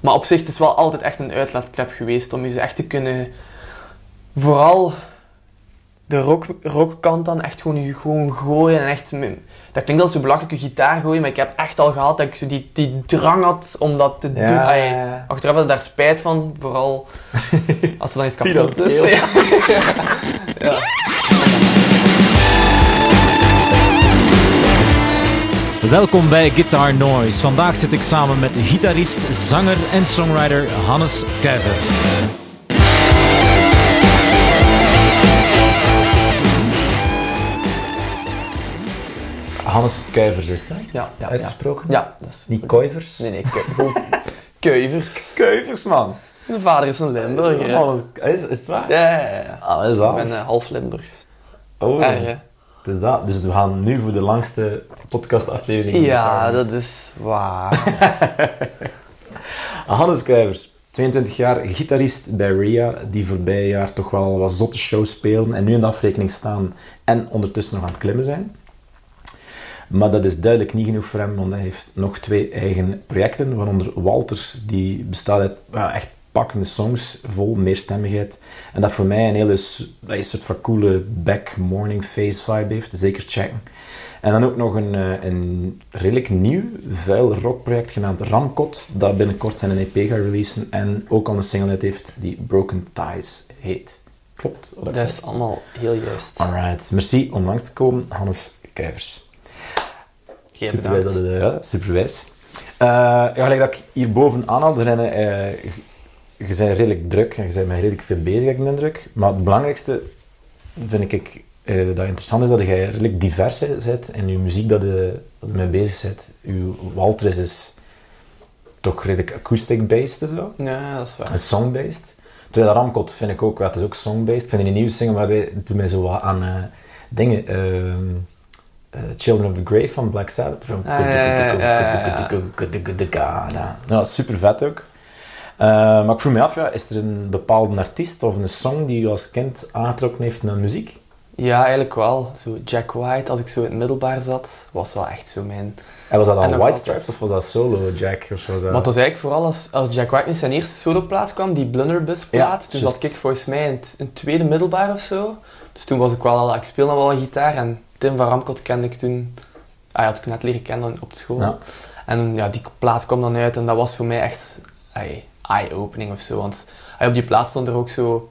Maar op zich, het is wel altijd echt een uitlaatklep geweest om je zo echt te kunnen... Vooral de rock, rockkant dan echt gewoon, je gewoon gooien en echt... Dat klinkt als zo belachelijk, je gitaar gooien, maar ik heb echt al gehad dat ik zo die, die drang had om dat te Ja, doen. Ai, ja, ja. Achteraf had ik daar spijt van, vooral als er dan iets kapot is. Ja. Welkom bij Guitar Noise. Vandaag zit ik samen met gitarist, zanger en songwriter Hannes Kuivers. Hannes Kuivers is dat? Ja, ja, ja. Uitgesproken? Ja, dat is... Niet Kuivers? Nee, nee, kuivers. Kuivers, man. Mijn vader is een Limburger. is, is het waar? Ja, ja, ja. Ah, dat is Ik ben eh, half Limburgs. Oh, Erg, is dat. Dus we gaan nu voor de langste podcastaflevering. Ja, dat is waar. Hannes Kuivers, 22 jaar, gitarist bij Ria, die voorbije jaar toch wel wat zotte shows spelen en nu in de afrekening staan en ondertussen nog aan het klimmen zijn. Maar dat is duidelijk niet genoeg voor hem, want hij heeft nog twee eigen projecten, waaronder Walter, die bestaat uit ja, echt pakkende songs, vol meerstemmigheid. En dat voor mij een hele dat is een soort van coole back morning face vibe heeft, zeker checken. En dan ook nog een, eh, een redelijk nieuw, vuil rockproject genaamd Ramkot, dat binnenkort zijn een EP gaat releasen en ook al een single uit heeft die Broken Ties heet. Klopt? Wat Dat is allemaal heel juist. Alright, merci om langs te komen, Hannes Kuivers. Geen Superwijs dat ja, superwijs. Eh, ja, gelijk dat ik hierboven aanhaal, er zijn, eh, je- je bent redelijk druk en je bent met redelijk veel bezig, heb ik de indruk. Maar het belangrijkste vind ik eh, dat interessant is dat jij redelijk divers bent in je muziek dat je, dat je mee bezig bent. Uw Walter is dus toch redelijk acoustic-based en zo. Ja, dat is waar. En song-based. Terwijl Ramkot vind ik ook, het is ook song-based. Ik vind die nieuwe single, maar wij doen mij zo wat aan eh, dingen. ehm, eh, Children of the Grave van Black Sabbath. Van Ah, ja, ja, ja, ja. Ja, super vet ook. Eh, maar ik vroeg me af, ja, is er een bepaalde artiest of een song die je als kind aangetrokken heeft naar muziek? Ja, eigenlijk wel. Zo Jack White, als ik zo in het middelbaar zat, was wel echt zo mijn... En was dat nog White. Stripes of was dat solo Jack? Of was dat... Maar het was eigenlijk vooral als, als Jack White met zijn eerste soloplaat kwam, die Blunderbuss plaat. Ja, toen juist. zat ik volgens mij in het, in het tweede middelbaar of zo. Dus toen was ik wel al... Ik speelde al wel een gitaar en Tim van Ramkot kende ik toen... Ah, ja, had ik net leren kennen op school. Ja. En ja, die plaat kwam dan uit en dat was voor mij echt eye-opening of zo. Want op die plaat stond er ook zo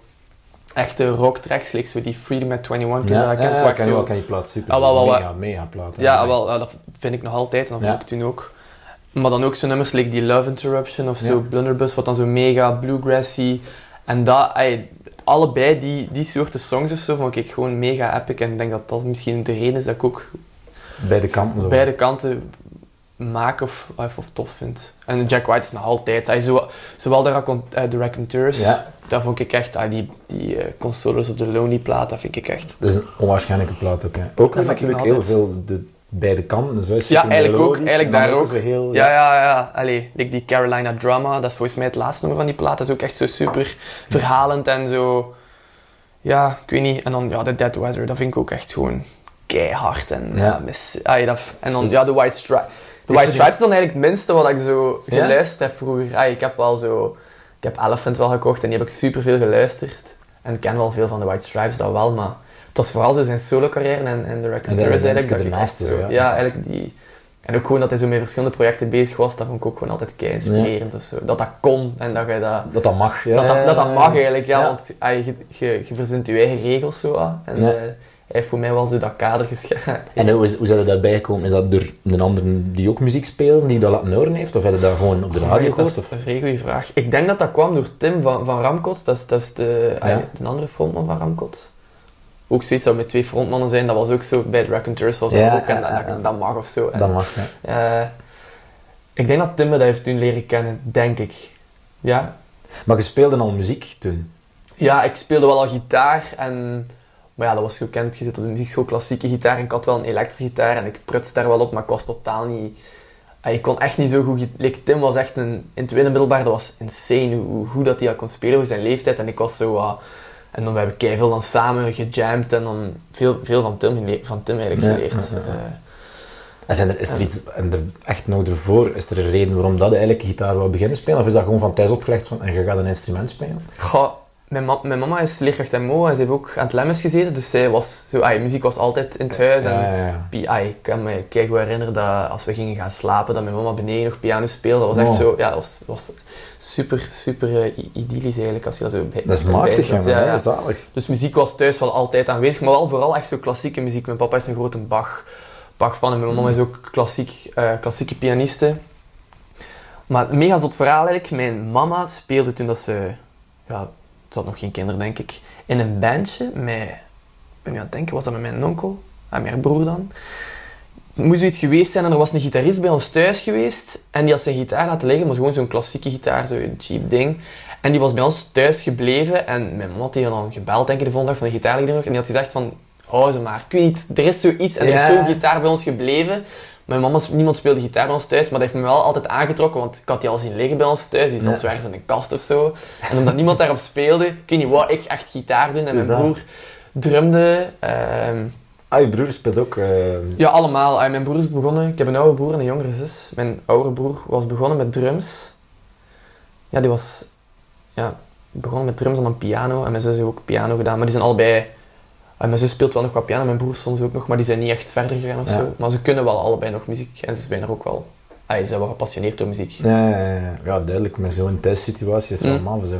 echte rocktracks, like zo die Freedom at 21, kun je Ja, dat ja, ik ken, zo- wel, ken die plaat super. Ah, wel, wel, mega, mega plaat. Ja, wel, dat vind ik nog altijd en dat Ja. vond ik toen ook. Maar dan ook zo nummers like die Love Interruption of zo. Blunderbuss, wat dan zo mega bluegrassy. En dat, allebei die, die soorten songs of zo, vond ik gewoon mega epic. En ik denk dat dat misschien de reden is dat ik ook Beide kanten zo. beide kanten maak of, of, of tof vind. En Jack White is nog altijd. Hij zo, zowel de, eh, de Raconteurs, Ja. dat vond ik echt. ah, die die eh, Consolers op de Lonely plaat, dat vind ik echt. Dat is een onwaarschijnlijke plaat ook. Hè. Ook Dat vind ik natuurlijk heel altijd. veel de beide kanten. Dus, hè, Ja, eigenlijk ook. Eigenlijk en daar ook. heel, Ja, ja, ja. Allee, like die Carolina Drama, dat is volgens mij het laatste nummer van die plaat. Dat is ook echt zo super verhalend en zo. Ja, ik weet niet. En dan ja, de Dead Weather, dat vind ik ook echt gewoon keihard. En, Ja. ja. mis, ah, dat, en dan ja, de White Stripes. De White Stripes is dan eigenlijk het minste wat ik zo geluisterd heb vroeger. Ah, ik heb wel zo... Ik heb Elephant wel gekocht en die heb ik super veel geluisterd. En ik ken wel veel van de White Stripes, dat wel, maar... Het was vooral zo zijn solo-carrière en, en de de eigenlijk. Dat echt zo, ja. ja, eigenlijk die... En ook gewoon dat hij zo met verschillende projecten bezig was, dat vond ik ook gewoon altijd kei inspirerend of zo. Dat dat kon en dat je dat... Dat dat mag. Ja, dat, dat, dat, dat mag eigenlijk, ja, Ja. want ah, je, je, je verzint je eigen regels zo. En eh, heeft voor mij wel zo dat kader geschept. En hoe, is, hoe zijn daarbij gekomen? Is dat door een ander die ook muziek speelt, die dat laten horen heeft? Of heb je dat gewoon op de radio dat gehoord? is Of? een vrij goede vraag. Ik denk dat dat kwam door Tim van, van Ramkot. Dat is, dat is de, ah, Ja. andere frontman van Ramkot. Ook zoiets dat met twee frontmannen zijn, dat was ook zo bij de Raconteurs was dat Ja, ook. En ja, dat, dat, dat mag of zo. En, Dat mag, eh, ik denk dat Tim me dat heeft toen leren kennen, denk ik. Ja, Maar je speelde al muziek toen? Ja, ik speelde wel al gitaar en... Maar ja, dat was gekend. Je zit op de muziekschool klassieke gitaar en ik had wel een elektrische gitaar en ik prutste daar wel op, maar ik was totaal niet... Ik kon echt niet zo goed... Like, Tim was echt een... In tweede middelbaar, dat was insane hoe, hoe goed dat hij dat kon spelen voor zijn leeftijd. En ik was zo... ah, en dan hebben we veel dan samen gejamd en dan veel, veel van Tim, van Tim eigenlijk Ja, geleerd. ja, ja. Eh, En zijn er, is er iets, en er, echt nog ervoor, is er een reden waarom dat eigenlijk gitaar wou beginnen spelen? Of is dat gewoon van thuis opgelegd van, en je gaat een instrument spelen? Goh, mijn, ma- mijn mama is leerkracht MO en ze heeft ook aan het lemmes gezeten, dus zij was zo, ai, muziek was altijd in het huis. En, Ja, ja, ja. pi- ai, ik kan me kijk goed herinneren dat als we gingen gaan slapen, dat mijn mama beneden nog piano speelde. Dat was echt zo, ja, dat was, was super, super eh, idyllisch eigenlijk, als je dat zo bij Dat is machtig, ja, Ja, zalig. Dus muziek was thuis wel altijd aanwezig, maar wel vooral echt zo klassieke muziek. Mijn papa is een grote Bach, Bach fan en mijn mama is ook klassiek, eh, klassieke pianiste. Maar mega zot verhaal eigenlijk. Mijn mama speelde toen dat ze... Ja, ze had nog geen kinderen, denk ik. In een bandje met... Ben nu aan het denken, was dat met mijn onkel? En mijn broer dan. Het moest zoiets geweest zijn en er was een gitarist bij ons thuis geweest. En die had zijn gitaar laten liggen, maar gewoon zo'n klassieke gitaar, zo'n cheap ding. En die was bij ons thuis gebleven en mijn mama had die dan gebeld, denk ik, de volgende dag van de gitaar. En die had gezegd van, hou ze maar. Ik weet niet, er is zoiets en er is zo'n gitaar bij ons gebleven. Mijn mama, niemand speelde gitaar bij ons thuis, maar dat heeft me wel altijd aangetrokken, want ik had die al zien liggen bij ons thuis. Die zat zo ergens in een kast of zo. En omdat niemand daarop speelde, ik weet niet, wou ik echt gitaar doen. En mijn broer drumde. ehm, Ah, je broer speelt ook... eh, ja, allemaal. Ah, mijn broer is begonnen. Ik heb een oude broer en een jongere zus. Mijn oude broer was begonnen met drums. Ja, die was ja, begonnen met drums en dan piano. En mijn zus heeft ook piano gedaan. Maar die zijn allebei... ah, mijn zus speelt wel nog wat piano, mijn broer soms ook nog. Maar die zijn niet echt verder gegaan of Ja. zo. Maar ze kunnen wel allebei nog muziek. En ze zijn er ook wel... Ah, ze zijn wel gepassioneerd door muziek. ja, ja, ja. ja, duidelijk. Met zo'n thuissituatie is het wel Mm. maf zo.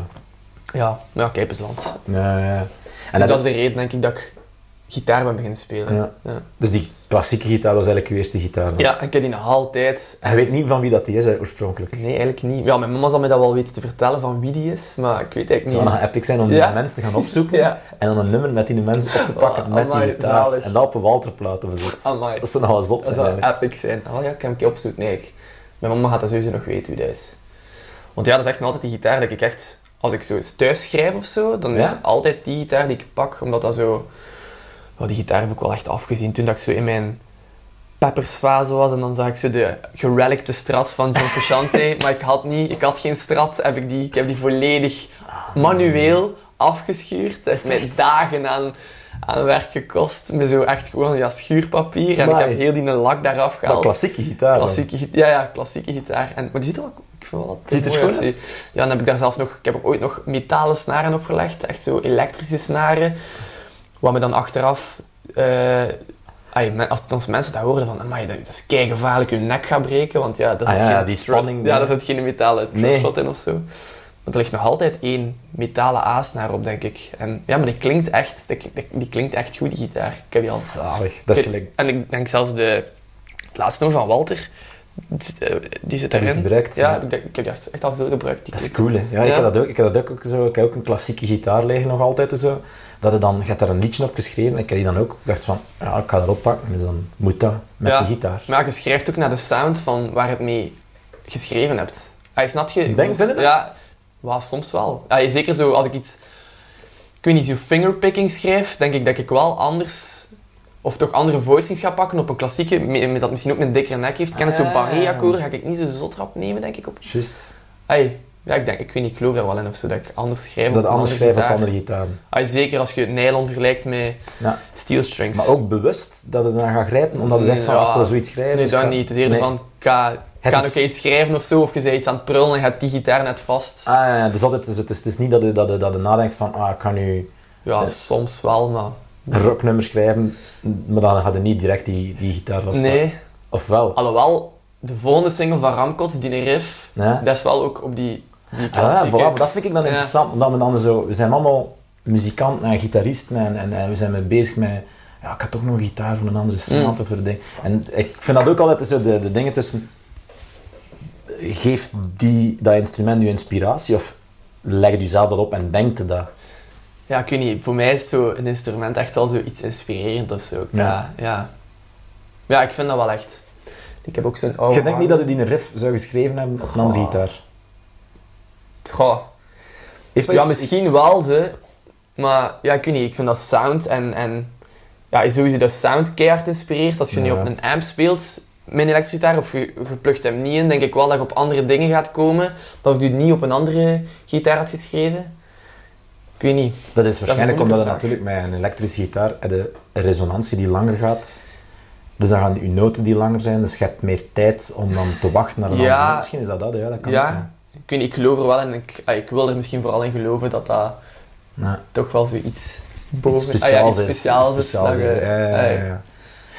Ja, ja kijk eens land. Ja, ja, ja. En Dus dat- dat is de reden, denk ik, dat ik gitaar ben beginnen spelen. Ja. Ja. Dus die klassieke gitaar was eigenlijk je eerste gitaar dan? Ja, ik heb die nog altijd En je weet niet van wie dat die is hè, oorspronkelijk. Nee, eigenlijk niet. Ja, mijn mama zal mij dat wel weten te vertellen van wie die is, maar ik weet Het eigenlijk zou niet. nog epic zijn om Ja. die mensen te gaan opzoeken Ja. en dan een nummer met die mensen op te pakken Oh, met die gitaar. zalig. En dat op een Walterplaat of. Amai. Dat zou nog wel zot Dat zijn zou eigenlijk. epic zijn. Oh ja, ik heb hem opzoeken. Nee, ik- mijn mama gaat dat sowieso nog weten wie dat is. Want ja, dat is echt nog altijd die gitaar dat ik echt... Als ik zo thuis schrijf of zo, dan is het altijd die gitaar die ik pak, omdat dat zo... Die gitaar heb ik wel echt afgezien toen dat ik zo in mijn peppersfase was en dan zag ik zo de gerelicte strat van John Frusciante, maar ik had niet, ik had geen strat, heb ik, die, ik heb die volledig manueel afgeschuurd. Dat is mij dagen aan, aan werk gekost, met zo echt gewoon ja, schuurpapier en ik heb heel die lak daaraf gehaald. klassieke gitaar. Klassieke, ja, ja, klassieke gitaar. En, maar die ziet er wel, ik vind wel Ziet er schoon. Ja, dan heb ik daar zelfs nog, ik heb er ooit nog metalen snaren opgelegd, echt zo elektrische snaren, wat me dan achteraf, eh, als, als mensen dat horen van, amai, dat, dat is kei gevaarlijk, je nek gaat breken, want ja, dat is Ah ja, geen die spanning, Ja, dat zit geen metalen Nee. shot in of zo. Want er ligt nog altijd één metalen A-snaar op, denk ik. En, ja, maar die klinkt echt, die, die, die klinkt echt goed, die gitaar. Ik heb die al Zalig. Dat is gelijk. en ik denk zelfs de het laatste nummer van Walter, die zit, eh, die zit Dat is erin. gebruikt, Ja, ja. ik, ik heb die echt, echt al veel gebruikt. Die Dat is cool, hè. Ja, Ik, heb dat ook, ik heb dat ook zo. Ik heb ook een klassieke gitaar liggen nog altijd en zo. Dat je dan, je hebt daar een liedje op geschreven en ik heb die dan ook dacht van, ja, ik ga dat oppakken. En dan moet dat met die gitaar. Maar je schrijft ook naar de sound van waar je het mee geschreven hebt. Hij snap je? Denk- Dus- je dat? Ja, wel, soms wel. Ja, zeker zo als ik iets... Ik weet niet, zo fingerpicking schrijf, denk ik dat ik wel anders... Of toch andere voicings ga pakken op een klassieke, met dat misschien ook een dikkere nek heeft. Ken het zo'n Ah. barré-akkoord, ga ik niet zo zot rap nemen, denk ik, op Juist. Ay, ja, ik denk, ik weet niet, ik geloof daar wel in of zo, dat ik anders schrijf Dat op anders andere schrijven op gitaar. andere gitaren. Ay, zeker als je nylon vergelijkt met Ja. steel strings. Maar ook bewust dat het dan gaat grijpen, omdat je zegt van, Ja. ah, ik wil zoiets schrijven. Nee, dus dat ga- niet. Het is eerder Nee. van, ga, ga iets schrijven of zo, of je zei iets aan het prullen en gaat die gitaar net vast. Ah, ja, ja, dus altijd, dus het, is, het is niet dat je, dat, je, dat je nadenkt van, ah, ik ga nu Ja, Ja. soms wel, maar... een rocknummer schrijven, maar dan je niet direct die, die gitaar vastpakken. Nee. Of wel? Alhoewel, de volgende single van Ramkots, die riff, Ja. dat is wel ook op die, die Ah, voilà, dat vind ik dan interessant, omdat we dan zo, we zijn allemaal muzikanten en gitaristen en, en, en we zijn mee bezig met, ja, ik had toch nog een gitaar van een andere Mm. of een ding. En ik vind dat ook altijd zo de, de dingen tussen, geeft die, dat instrument je inspiratie of leg je jezelf dat op en denkt dat? Ja, ik weet niet. Voor mij is zo een instrument echt wel zo iets inspirerend of zo. Ja, Ja. ja. Ik vind dat wel echt. Ik heb ook zo'n oude... je denkt niet dat je die een riff zou geschreven hebben op een gitaar? Goh. Heeft Ja, iets- misschien wel ze. Maar ja, ik weet niet. Ik vind dat sound en... en ja, sowieso dat sound keihard inspireert. Als je nu op een amp speelt met een elektrische gitaar of je, je hem niet in, denk ik wel dat je op andere dingen gaat komen. Dan of je het niet op een andere gitaar had geschreven. Weet niet. Dat is waarschijnlijk omdat je moeilijke natuurlijk met een elektrische gitaar een resonantie die langer gaat Dus dan gaan je noten die langer zijn, dus je hebt meer tijd om dan te wachten naar een Ja. andere. Misschien is dat dat, ja, dat kan ook, Ja, ik, weet niet, ik geloof er wel in. Ik, ah, ik wil er misschien vooral in geloven dat dat Ja. toch wel zoiets boven... Iets ah ja, speciaals iets is. Iets is. speciaals ja, ja, ja,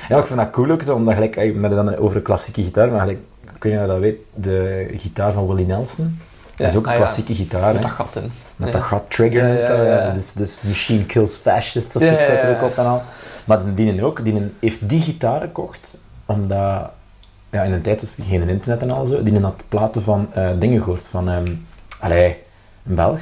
ja. Ik vind dat cool ook zo, omdat gelijk, eh, met dan over klassieke gitaar, maar gelijk, kun je dat weet, de gitaar van Willie Nelson, dat is ook een ah klassieke gitaar, Met dat gat in. Met dat gat trigger, Ja, noemt ja, dat, ja. ja. Dus, dus Machine Kills Fascists of iets staat er ook op en al. Maar die ook, die heeft die gitaar gekocht, omdat ja, in een tijd was er geen internet en al zo, die had platen van eh, dingen gehoord, van, ehm allee, een Belg,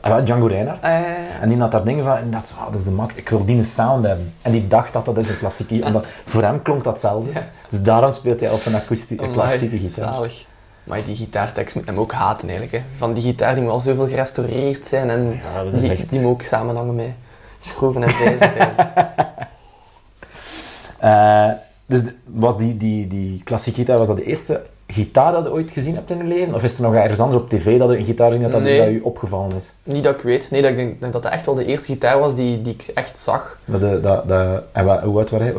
ah, ja, Django Reinhardt. Ah, ja, ja, ja. En die had daar dingen van, en dat, oh, dat is de max, ik wil die een sound hebben. En die dacht dat dat is een klassieke, omdat voor hem klonk dat hetzelfde. Ja. Dus daarom speelt hij op een akoestische, klassieke gitaar. Zalig. Maar die gitaartekst moet hem ook haten eigenlijk. Hè. Van die gitaar die moet al zoveel gerestaureerd zijn en Ja, dat is die, echt- die moet ook samenhangen met schroeven en vijzen. Eh, dus was die, die, die klassieke gitaar, was dat de eerste gitaar dat je ooit gezien hebt in je leven? Of is er nog ergens anders op tv dat je een gitaar gezien hebt dat, Nee. dat je opgevallen is? Niet dat ik weet. Nee, dat ik denk, dat dat echt wel de eerste gitaar was die, die ik echt zag. Dat, de- dat, dat, en wat, hoe oud was hij?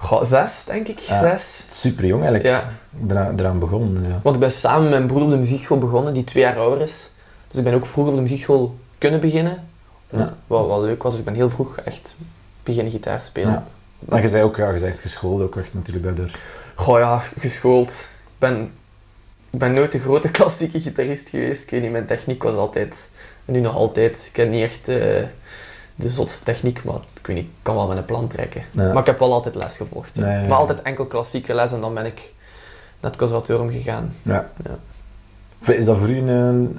Goh, zes, denk ik. Ja. Zes. Super jong eigenlijk. Ja. Eraan, eraan begonnen. Dus ja. Want ik ben samen met mijn broer op de muziekschool begonnen, die twee jaar ouder is. Dus ik ben ook vroeg op de muziekschool kunnen beginnen. Ja. Wat wel leuk was, dus ik ben heel vroeg echt beginnen gitaar spelen. Ja. Maar je zei ook, ja, je geschoold ook echt natuurlijk daardoor. Goh ja, geschoold. Ik ben, ik ben nooit een grote klassieke gitarist geweest. Ik weet niet, mijn techniek was altijd, en nu nog altijd, ik heb niet echt eh, de zotste techniek, maar ik weet niet, ik kan wel met een plan trekken. Ja. Maar ik heb wel altijd les gevolgd. hè. Nee, ja, ja. Maar altijd enkel klassieke les en dan ben ik naar het conservatorium gegaan. Ja. Ja. Is dat voor u een...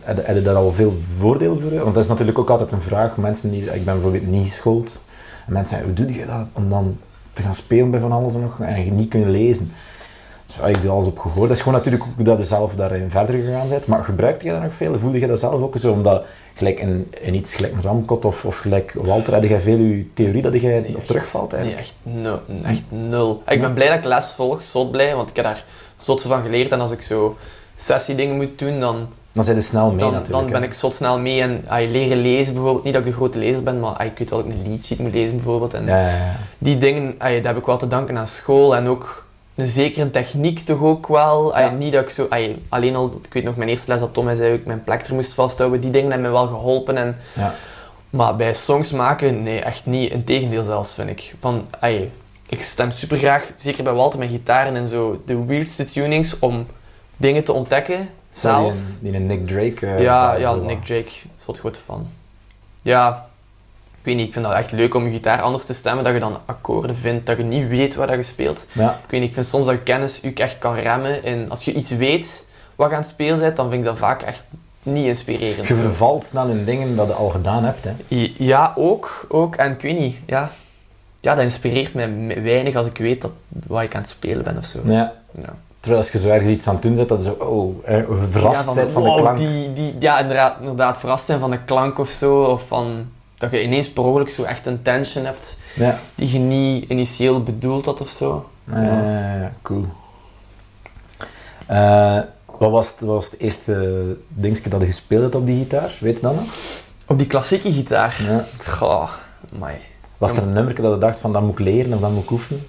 heb je- daar al veel voordeel voor? Want dat is natuurlijk ook altijd een vraag. Mensen die... Ik ben bijvoorbeeld niet geschoold. En mensen zeggen, hoe doe je dat om dan te gaan spelen bij van alles en nog en je niet kunnen lezen? Dus ja, ik doe alles op gehoor. Dat is gewoon natuurlijk ook dat je zelf daarin verder gegaan bent. Maar gebruikte je dat nog veel? Voelde je dat zelf ook zo? Omdat gelijk in, in iets gelijk een Ramkot of, of gelijk Walter, had jij veel je theorie dat jij Nee, op terugvalt Nee, eigenlijk? echt nul. Echt nul. Ik ben blij dat ik les volg, zot blij, want ik heb daar zot van geleerd. En als ik zo sessiedingen moet doen, dan, Dan zijn je snel mee dan, natuurlijk. dan ben ik zot snel mee. En ah, je leren lezen bijvoorbeeld, niet dat ik de grote lezer ben, maar ah, ik weet wel dat ik een liedje moet lezen bijvoorbeeld. En Ja, ja, ja. die dingen, ah, dat heb ik wel te danken aan school en ook een zekere techniek toch ook wel. Ja. Niet dat ik zo, alleen al, ik weet nog mijn eerste les dat Tom mij zei, dat ik mijn plektrum moest vasthouden. Die dingen hebben me wel geholpen. En, Ja. maar bij songs maken, nee, echt niet. Integendeel zelfs, vind ik. Van, ay, ik stem super graag, zeker bij Walter met gitaren en zo, de weirdste tunings om dingen te ontdekken. Zelf. Die, die een Nick Drake. eh, ja, ja, Nick. Drake is wat grote fan. Ja, ik weet niet, ik vind dat echt leuk om je gitaar anders te stemmen, dat je dan akkoorden vindt, dat je niet weet wat dat je speelt. Ja. Ik weet niet, ik vind soms dat je kennis je echt kan remmen. En als je iets weet wat je aan het spelen bent, dan vind ik dat vaak echt niet inspirerend. Je vervalt snel in dingen dat je al gedaan hebt. Hè. Ja, ook, ook. En ik weet niet, ja. Ja, dat inspireert mij me- weinig als ik weet dat, wat ik aan het spelen ben of zo. Ja. Ja. Terwijl als je zo ergens iets aan het doen bent, dat je zo, oh, eh, verrast ja, bent van de klank. Die, die, ja, inderdaad, inderdaad, verrast zijn van de klank of zo. Of van, dat je ineens per ongeluk zo echt een tension hebt Ja. die je niet initieel bedoeld had of zo. Eh, cool. Eh, wat, was het, wat was het eerste dingetje dat je gespeeld hebt op die gitaar? Weet je dat nog? Op die klassieke gitaar. Ja. Goh, amai. Was er een nummer dat je dacht van, dat moet ik leren of dat moet ik oefenen?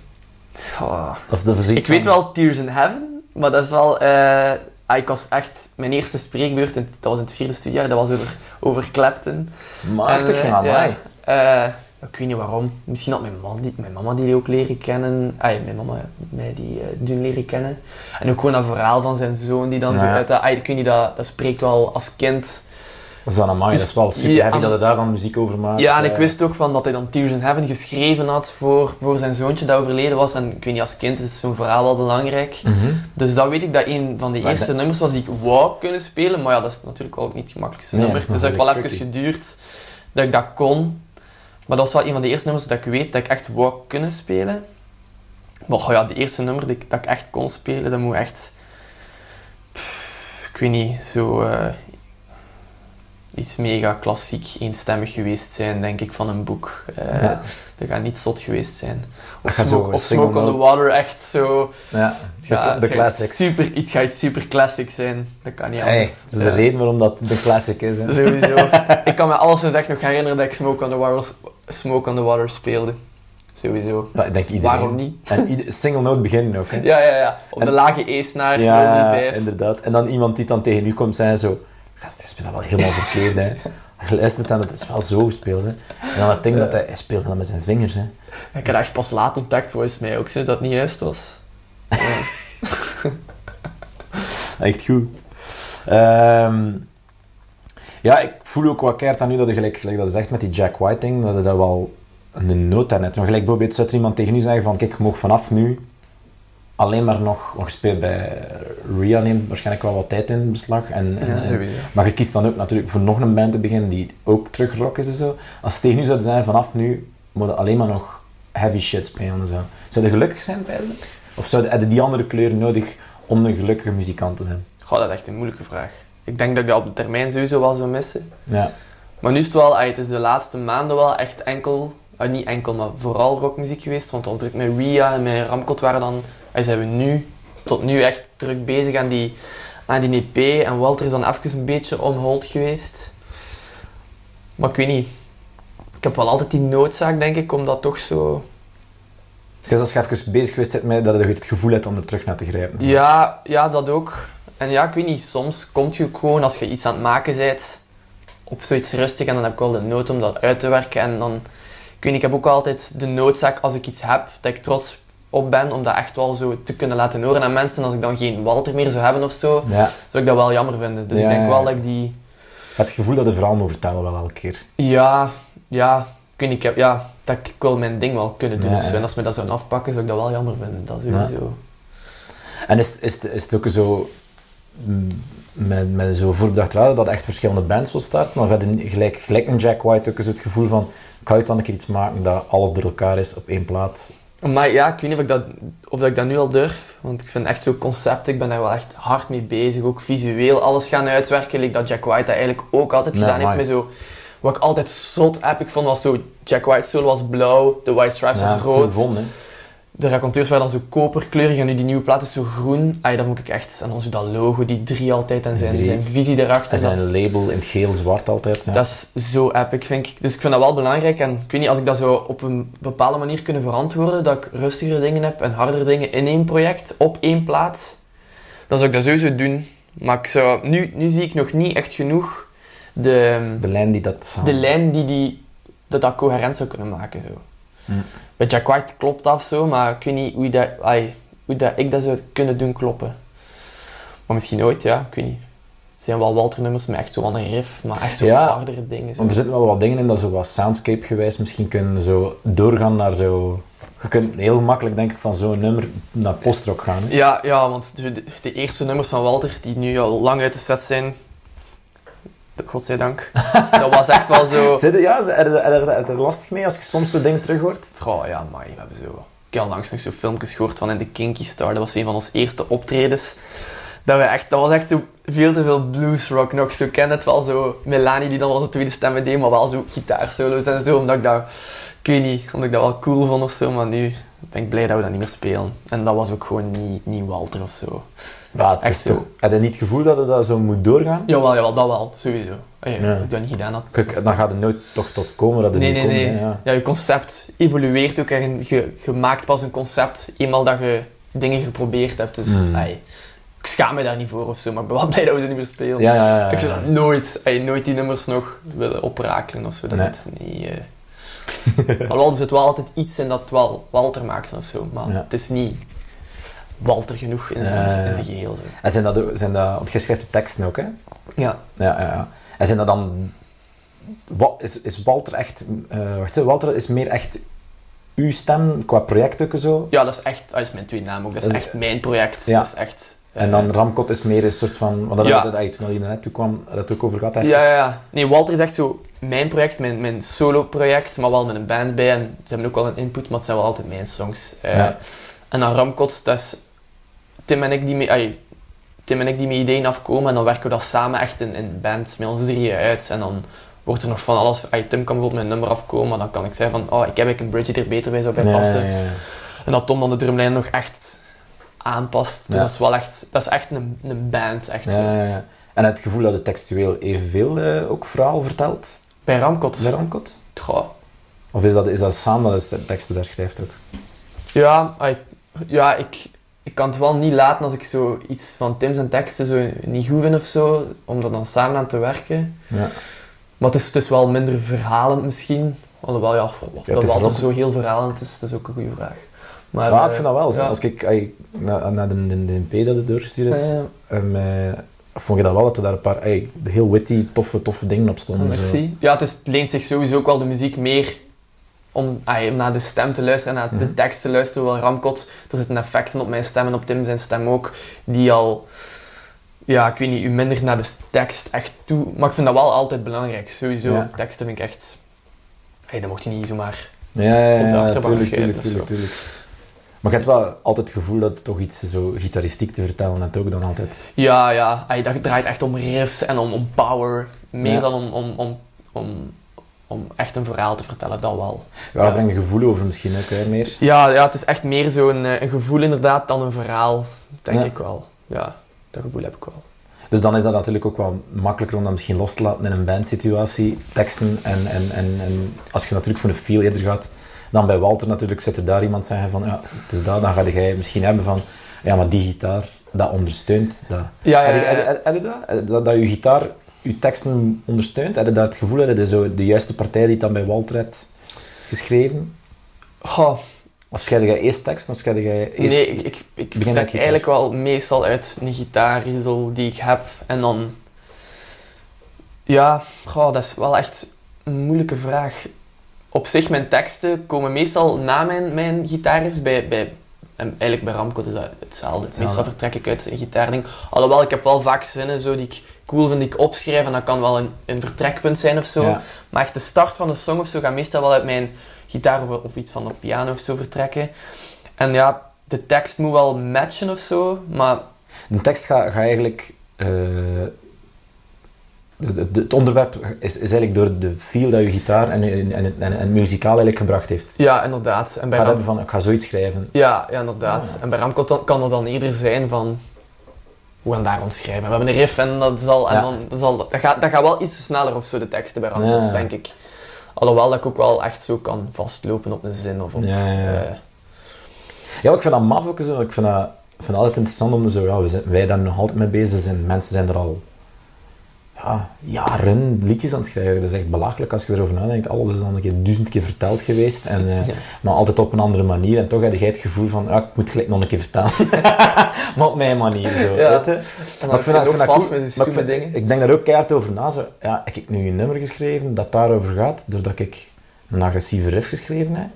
Goh. Of dat Ik weet wel Tears in Heaven, maar dat is wel... eh, ah, ik was echt... Mijn eerste spreekbeurt, in, dat was in het vierde studiejaar, dat was over, over Clapton. Machtig, En, ja, eh, amai. ja, eh, ik weet niet waarom. Misschien had mijn, man die, mijn mama die ook leren kennen. Ah, ja, mijn mama mij die eh, doen leren kennen. En ook gewoon dat verhaal van zijn zoon die dan zo uit dat... Ah, ik weet niet, dat, dat spreekt wel als kind... Dat is dan amai, dat is wel super Ja, heavy dat je daar dan muziek over maakt. Ja, en ik eh. wist ook van dat hij dan Tears in Heaven geschreven had voor, voor zijn zoontje dat overleden was. En ik weet niet, als kind is zo'n verhaal wel belangrijk. Mhm. Dus dat weet ik dat een van de Maar eerste nummers was die ik wou kunnen spelen. Maar ja, dat is natuurlijk ook niet het gemakkelijkste Nee, nummer. Dus dat heeft wel natuurlijk even geduurd dat ik dat kon. Maar dat was wel een van de eerste nummers dat ik weet dat ik echt wou kunnen spelen. Maar ja, de eerste nummer dat ik, dat ik echt kon spelen, dat moet echt... pff, ik weet niet, zo... eh, iets mega klassiek, eenstemmig geweest zijn, denk ik, van een boek. Eh, Ja. Dat gaat niet zot geweest zijn. Of gaat zo Smoke, of Smoke on the. Water, echt zo... Ja, Het de, gaat- de classics. Super, het gaat super classic zijn. Dat kan niet Hey, anders. dat is de reden waarom dat de classic is. Hè. Sowieso. ik kan me alles zo echt nog herinneren dat ik Smoke on the Water, Smoke on the Water speelde. Sowieso. Ja, ik denk iedereen. Waarom niet? En ieder, single note beginnen ook, hè. Ja, ja, ja. Op de lage E-snaar, Ja, melodie 5. inderdaad. En dan iemand die dan tegen u komt zeggen zo... Gast, je speelt dat wel helemaal verkeerd, hè. Je luistert en het is wel zo gespeeld, hè. En dan het ding dat hij, hij speelde dat met zijn vingers, hè. Ik had echt pas laat ontdekt, volgens mij ook, zo, dat het niet juist was. Ja. Echt goed. Ehm, ja, ik voel ook wat keert aan nu dat je gelijk, gelijk dat je zegt met die Jack White ding, dat je daar wel een nood daarnet. Maar gelijk bijvoorbeeld zou er iemand tegen u zeggen van, kijk, je mag vanaf nu alleen maar nog, nog bij Ria neemt waarschijnlijk wel wat tijd in beslag. En, en, Ja, en- sowieso. maar je kiest dan ook natuurlijk voor nog een band te beginnen die ook terug rock is en zo. Als ze tegen u zouden zijn, vanaf nu moet je alleen maar nog heavy shit spelen en zo. Zou je gelukkig zijn bij ze? Of zou je die andere kleur nodig om een gelukkige muzikant te zijn? Goh, dat is echt een moeilijke vraag. Ik denk dat ik dat op de termijn sowieso wel zou missen. Ja. Maar nu is het wel, het is de laatste maanden wel echt enkel, ah, niet enkel, maar vooral rockmuziek geweest. Want als druk met Ria en met Ramkot waren dan, ah, zijn we nu, tot nu echt druk bezig aan die, aan die EP. En Walter is dan even een beetje on hold geweest. Maar ik weet niet. Ik heb wel altijd die noodzaak, denk ik, om dat toch zo... Is als je even bezig geweest bent met dat je het gevoel hebt om er terug naar te grijpen. Zo. Ja, ja, dat ook. En ja, ik weet niet, soms komt je gewoon als je iets aan het maken bent op zoiets rustig en dan heb ik wel de nood om dat uit te werken. En dan, ik weet ik heb ook altijd de noodzaak als ik iets heb, dat ik trots op ben om dat echt wel zo te kunnen laten horen aan mensen. Als ik dan geen Walter meer zou hebben of zo, Ja. zou ik dat wel jammer vinden. Dus Ja, ik denk wel dat ik die... Het gevoel dat je verhaal moet vertellen wel elke keer. Ja, ja, ik ik heb, ja, dat ik wil mijn ding wel kunnen doen. Ja. En als me dat zouden afpakken, zou ik dat wel jammer vinden. Dat sowieso. En is, het- is, is het ook zo mm, met, met zo voorbedacht raden dat echt verschillende bands wil starten? Of heb je gelijk, gelijk een Jack White ook eens het gevoel van ik ga dan een keer iets maken dat alles door elkaar is op één plaat? Maar ja, ik weet niet of ik, dat, of ik dat nu al durf. Want ik vind echt zo'n concept, ik ben daar wel echt hard mee bezig. Ook visueel alles gaan uitwerken. Like dat Jack White dat eigenlijk ook altijd Ja, gedaan heeft. Met zo, wat ik altijd zot epic vond, was zo... Jack White solo was blauw, de White Stripes was rood. De raconteurs waren dan zo koperkleurig en nu die nieuwe plaat is zo groen. Ay, dat moet ik echt... En dan zo dat logo, die drie altijd en zijn, zijn visie erachter. En dat- zijn label in het geel-zwart altijd. Ja. dat is zo epic, vind ik. Dus ik vind dat wel belangrijk. En ik weet niet, als ik dat zo op een bepaalde manier kunnen verantwoorden, dat ik rustigere dingen heb en hardere dingen in één project, op één plaat, dan zou ik dat sowieso doen. Maar ik zou, nu, nu zie ik nog niet echt genoeg de, De lijn die dat samen... de lijn die, die dat, dat coherent zou kunnen maken. Zo. Bij Jack White klopt dat zo, maar ik weet niet hoe, dat, ai, hoe dat ik dat zou kunnen doen kloppen. Maar misschien ooit, ja, ik weet niet. Er zijn wel Walter-nummers met echt zo'n riff, maar echt zo Ja. hardere dingen. Zo. Want er zitten wel wat dingen in dat zo wat soundscape-gewijs misschien kunnen zo doorgaan naar zo... Je kunt heel makkelijk, denk ik, van zo'n nummer naar postrock gaan. hè. Ja, ja, want de- de eerste nummers van Walter, die nu al lang uit de set zijn, godzijdank, dat was echt wel zo... Zit er- Ja, er, er, er, er- er lastig mee als je soms zo'n ding terug hoort? Goh, ja, maar we hebben zo... Ik heb langs nog zo filmpjes gehoord van in de Kinky Star. Dat was een van onze eerste optredens. Dat, we echt, dat was echt zo veel te veel bluesrock nog. Zo ken het wel zo. Melanie die dan wel de tweede stemmen deed, maar wel zo gitaarsolo's en zo. Omdat ik dat... Ik weet niet, omdat ik dat wel cool vond of zo. Maar nu ben ik blij dat we dat niet meer spelen. En dat was ook gewoon niet, niet Walter of zo. Ja, het is toch, heb je niet het gevoel dat het dat zo moet doorgaan? Jawel, jawel, dat wel. Sowieso. Ja. Als ik dat niet gedaan had... Kijk, dan gaat het nooit toch tot komen dat het Nee, niet nee, komt. nee. Ja. Ja, je concept evolueert ook en je, je maakt pas een concept eenmaal dat je dingen geprobeerd hebt. Dus Mm. ey, ik schaam me daar niet voor of zo, maar ik ben wel blij dat we ze niet meer spelen. Ja, ja, ja, ja, ik zou nooit, nooit die nummers nog willen oprakelen of zo. Dat Nee. is niet... eh maar wel, er zit wel altijd iets in dat wel Walter maakt of zo, maar het is niet Walter genoeg in zijn, in geheel. Zo. En zijn dat, zijn dat, want schrijft de teksten ook, hè? Ja. Ja, ja, ja. En zijn dat dan... Wat, is, is Walter echt... eh, wacht, hè, Walter is meer echt uw stem qua project ook zo? ja, dat is echt, dat is mijn tweede naam ook, dat is Dat is- echt mijn project. Ja. Dat is echt... En eh, dan Ramkot is meer een soort van... Want dat Ja. dat, dat, toen hij net toe kwam, het ook over gehad. Ja, ja, ja. Nee, Walter is echt zo mijn project, mijn, mijn solo-project, maar wel met een band bij. En ze hebben ook wel een input, maar het zijn wel altijd mijn songs. Eh, Ja. En dan Ramkot, dat is Tim en ik die mee, ai, Tim en ik die met ideeën afkomen en dan werken we dat samen echt in in band met ons drieën uit. En dan wordt er nog van alles... ai, Tim kan bijvoorbeeld met een nummer afkomen, maar dan kan ik zeggen van, oh, ik heb eigenlijk een bridge die er beter bij zou bij Ja, passen. ja, ja. En dat Tom dan de drumlijn nog echt aanpast. Dus Ja. dat is wel echt, dat is echt een, een band, echt zo. Ja, ja, ja. En het gevoel dat het textueel evenveel eh, ook verhaal vertelt Bij Ramkot, bij Ramkot? goh, Of is dat, is dat samen dat de teksten daar schrijft ook? Ja, ai, ja ik, ik kan het wel niet laten als ik zo iets van Tim's en teksten zo niet goed vind of zo, om er dan samen aan te werken. Ja. Maar het is, het is wel minder verhalend misschien. Alhoewel, ja, of of het dat rock. zo heel verhalend is, dat is ook een goede vraag. Maar, Ja, eh, ik vind dat wel. zo. ja. Als ik naar, naar de, de, de MP dat je doorgestuurd Eh, eh, vond je dat wel dat er daar een paar heel witty, toffe, toffe dingen op stonden. zo. merci. Ja, het, is, het leent zich sowieso ook wel de muziek meer om, ai, om naar de stem te luisteren en naar de Mhm. tekst te luisteren. Wel Ramkot, er zitten effecten op mijn stem en op Tim zijn stem ook, die al, ja, ik weet niet, u minder naar de tekst echt toe. Maar ik vind dat wel altijd belangrijk, sowieso. Ja. Teksten vind ik echt, hey, dat mocht je niet zomaar. Ja, ja, Op de ja, achterbank tuurlijk, schrijven tuurlijk, of tuurlijk, tuurlijk. Maar je hebt wel altijd het gevoel dat het toch iets zo gitaristiek te vertellen hebt ook dan altijd. Ja, ja, ai, dat draait echt om riffs en om, om power, meer Ja. dan om, om, om, om, om echt een verhaal te vertellen, dat wel. Ja, Ja. breng je gevoel over misschien ook hè, meer. Ja, ja, het is echt meer zo'n eh, een gevoel inderdaad dan een verhaal, denk Ja. ik wel. Ja, dat gevoel heb ik wel. Dus dan is dat natuurlijk ook wel makkelijker om dat misschien los te laten in een bandsituatie, teksten. En, en, en, en als je natuurlijk voor een feel eerder gaat, dan bij Walter natuurlijk zit er daar iemand zeggen van, ja, het is dat, dan ga jij misschien hebben van, ja, maar die gitaar, dat ondersteunt dat. Ja, ja, Heb je- ja, heb je- ja. heb je dat? Heb je Dat, dat je gitaar je teksten ondersteunt? Heb je dat het gevoel dat je zo de juiste partij die dan bij Walter hebt geschreven? Goh, Of schrijf jij eerst tekst, of schrijf jij eerst... nee, ik, ik, ik begin eigenlijk wel meestal uit een gitaarriezel die ik heb. En dan... Ja, goh, dat is wel echt een moeilijke vraag. Op zich, mijn teksten komen meestal na mijn, mijn gitaarriffs. Bij, bij, en eigenlijk bij Ramkot is dat hetzelfde. Hetzelfde. Meestal vertrek ik uit een gitaarding. Alhoewel, ik heb wel vaak zinnen zo die ik cool vind, ik opschrijf. En dat kan wel een, een vertrekpunt zijn of zo. Ja. Maar echt de start van de song of zo gaat meestal wel uit mijn gitaar of, of iets van de piano of zo vertrekken. En ja, de tekst moet wel matchen of zo, maar De tekst gaat ga eigenlijk... eh, het, onderwerp is, is eigenlijk door de feel dat je gitaar en, en, en, en, muzikaal eigenlijk gebracht heeft. ja, inderdaad. En bij Ram- hebben van, ik ga zoiets schrijven. ja, ja, inderdaad. Ah. En bij Ramco kan, kan dat dan eerder zijn van... We gaan daar ons schrijven. We hebben een riff en dat zal... En dan, dat, zal dat, gaat, dat gaat wel iets sneller of zo, de teksten bij denk ik. Alhoewel dat ik ook wel echt zo kan vastlopen op een zin of op... Ja, ja, ja. eh, Ja, ik vind dat maf ook zo. Ik vind dat, ik vind dat altijd interessant om zo, ja, we zijn, wij daar nog altijd mee bezig zijn. Mensen zijn er al ja, jaren liedjes aan het schrijven. Dat is echt belachelijk als je erover nadenkt. Alles is al een keer duizend keer verteld geweest. En, eh, Ja. Maar altijd op een andere manier. En toch heb jij het gevoel van, ja, ik moet gelijk nog een keer vertellen. maar op mijn manier zo. Ja. Weet je? en dan Maar ik vind dat, ik vind dat vast cool. met zo'n Maar ik, stoeme vind- dingen. ik denk daar ook keihard over na. Zo, ja, ik heb nu een nummer geschreven dat daarover gaat, doordat ik een agressieve riff geschreven heb.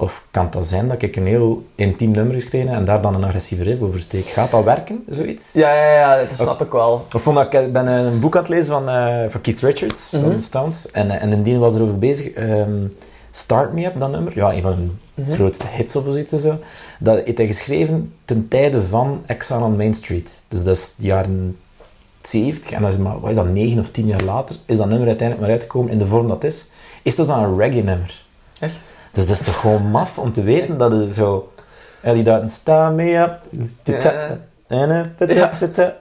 Of kan het dat zijn dat ik een heel intiem nummer geschreven heb en daar dan een agressieve riff over steek? Gaat dat werken, zoiets? Ja, ja, ja, dat snap ik wel. Ik, vond dat, ik ben een boek aan het lezen van, eh, van Keith Richards, Mhm. van de Stones. En, eh, en in die was erover bezig. ehm, Start Me Up, dat nummer. Ja, een van hun Mhm. grootste hits of zoiets. en Zo. Dat heeft hij geschreven ten tijde van Exile on Main Street. Dus dat is de jaren 70. En dat is maar, wat is dat, 9 of 10 jaar later, is dat nummer uiteindelijk maar uitgekomen in de vorm dat het is. Is dat dan een reggae nummer? Echt? Dus dat is toch gewoon maf om te weten dat het zo... Ja, die daten, sta me up, Ja.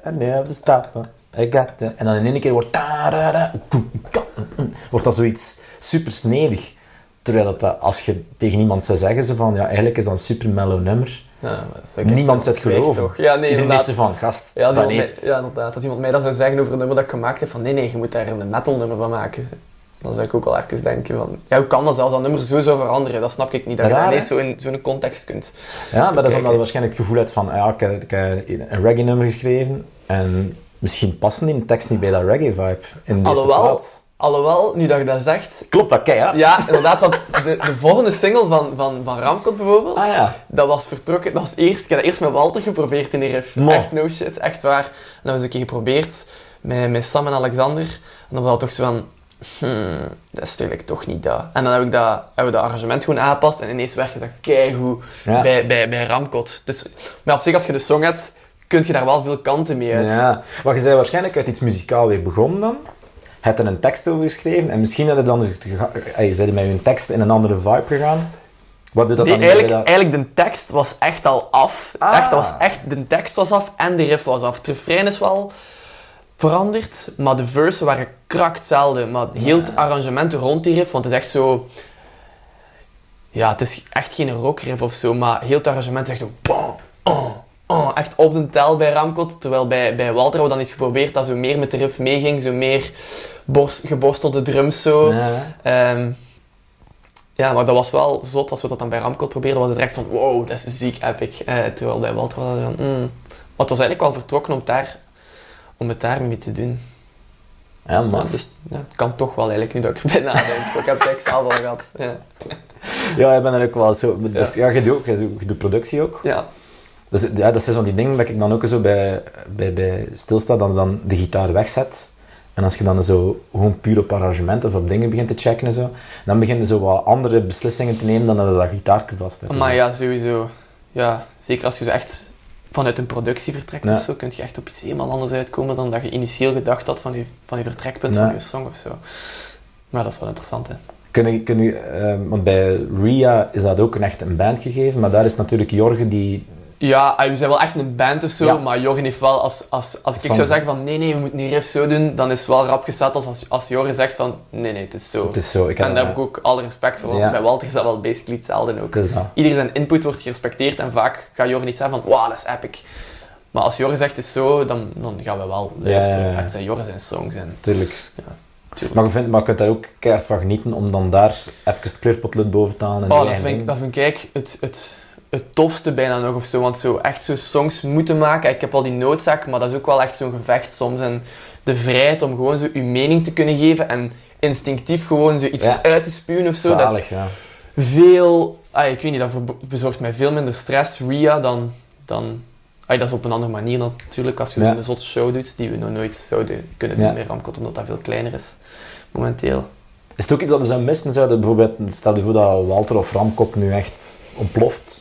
en never stop, I got it. En dan in één keer wordt... Wordt dat zoiets super snedig. Terwijl dat, dat, als je tegen iemand zou zeggen, ze van, ja, eigenlijk is dat een super mellow nummer. Ja, dat Niemand zou het geloven. toch? Ja, nee, Iedereen is van, gast, Ja, niet. mij- ja, inderdaad. Als iemand mij dat zou zeggen over een nummer dat ik gemaakt heb, van nee, nee, je moet daar een metal nummer van maken. Dan zou ik ook wel even denken van, ja, hoe kan dat zelfs dat nummer zo zou veranderen? Dat snap ik niet, dat je Raar, dat hè? ineens zo in zo'n context kunt. Ja, maar dat is omdat je waarschijnlijk het gevoel hebt van, ja, ik heb, ik heb een reggae-nummer geschreven en misschien past die tekst niet bij dat reggae-vibe in eerste Alhoewel, plaats. alhoewel, nu dat je dat zegt, Klopt dat keihard? ja, inderdaad, want de, de volgende single van, van, van Ramkot bijvoorbeeld, Ah ja. dat was vertrokken, dat was eerst, ik heb dat eerst met Walter geprobeerd in die riff. Mo. Echt no shit, echt waar. En dat was een keer geprobeerd met, met Sam en Alexander. En dan was het toch zo van, hmm, dat is eigenlijk toch niet dat. En dan heb ik dat, hebben we dat arrangement gewoon aangepast en ineens werkte dat keigoed Ja. bij, bij, bij Ramkot. Dus, maar op zich, als je de song hebt, kun je daar wel veel kanten mee uit. Ja, maar je zei waarschijnlijk uit iets muzikaal weer begonnen dan. Heb er een tekst over geschreven en misschien had je dan... eh, Je met je tekst in een andere vibe gegaan. Wat doet dat Nee, dan eigenlijk, dat- eigenlijk de tekst was echt al af. Ah. Echt, was echt, de tekst was af en de riff was af. Het refrein is wel veranderd, maar de versen waren krak hetzelfde. Maar heel het arrangement rond die riff, want het is echt zo... Ja, het is echt geen rockriff of zo, maar heel het arrangement zegt ook... Bam, oh, oh, echt op de tel bij Ramkot. Terwijl bij, bij Walter we dan eens geprobeerd dat zo meer met de riff meeging. Zo meer borst, geborstelde drums zo. Ja. Ehm, ja, maar dat was wel zot als we dat dan bij Ramkot probeerden. Was het echt van, wow, dat is ziek epic. Eh, terwijl bij Walter was het van, mm. Maar het was eigenlijk wel vertrokken om, daar, om het daarmee te doen. Ja, maar... Ja, dus ja, het kan toch wel eigenlijk, nu dat ik erbij nadenk. ik heb het echt zelf al gehad. Ja. Ja, ik ben er ook wel zo... Dus, ja. je, doet ook, je, doet, productie ook. ja. Dus ja, dat zijn zo die dingen dat ik dan ook zo bij, bij, bij stilsta, dan, dan de gitaar wegzet. En als je dan zo gewoon puur op arrangementen of op dingen begint te checken en zo, dan begin je zo wat andere beslissingen te nemen dan dat je dat gitaartje vast hebt. Maar ja, sowieso. Ja, zeker als je zo echt vanuit een productie vertrekt Ja. of zo, kun je echt op iets helemaal anders uitkomen dan dat je initieel gedacht had van je, van je vertrekpunt Ja. van je song of zo. Maar dat is wel interessant, hè. Kun je, kun je, eh, want bij Ria is dat ook een echt een band gegeven, maar daar is natuurlijk Jorge die... Ja, ah, we zijn wel echt een band of zo, Ja. maar Jorgen heeft wel, als, als, als ik zou zeggen van nee, nee, we moeten die riff zo doen, dan is het wel rap gezet als, als, als Jorgen zegt van nee, nee, het is zo. Het is zo, ik en daar heb ik ook alle respect voor, want Ja. bij Walter is dat wel basically hetzelfde ook. Ieder zijn input wordt gerespecteerd en vaak gaat Jorgen niet zeggen van wauw, dat is epic. Maar als Jorgen zegt het is zo, dan, dan gaan we wel luisteren. Het zijn Jorgen zijn songs en Tuurlijk. tuurlijk. Maar je, vindt, maar je kunt daar ook keihard van genieten om dan daar even het kleurpotlood boven te halen en Oh, dat vind, ik, dat vind ik het, het, het tofste bijna nog of zo. Want zo echt zo songs moeten maken. Ik heb al die noodzaak, maar dat is ook wel echt zo'n gevecht soms. En de vrijheid om gewoon zo je mening te kunnen geven en instinctief gewoon zoiets Ja. uit te spuwen of zo. Dat is ja. veel... Ah, ik weet niet, dat bezorgt mij veel minder stress, Ria, dan... dan ah, dat is op een andere manier natuurlijk, als je Ja. een zotte show doet, die we nog nooit zouden kunnen doen bij Ramkot, omdat dat veel kleiner is, momenteel. Is het ook iets dat zou missen? Zou dat bijvoorbeeld, stel je voor dat Walter of Ramkop nu echt ontploft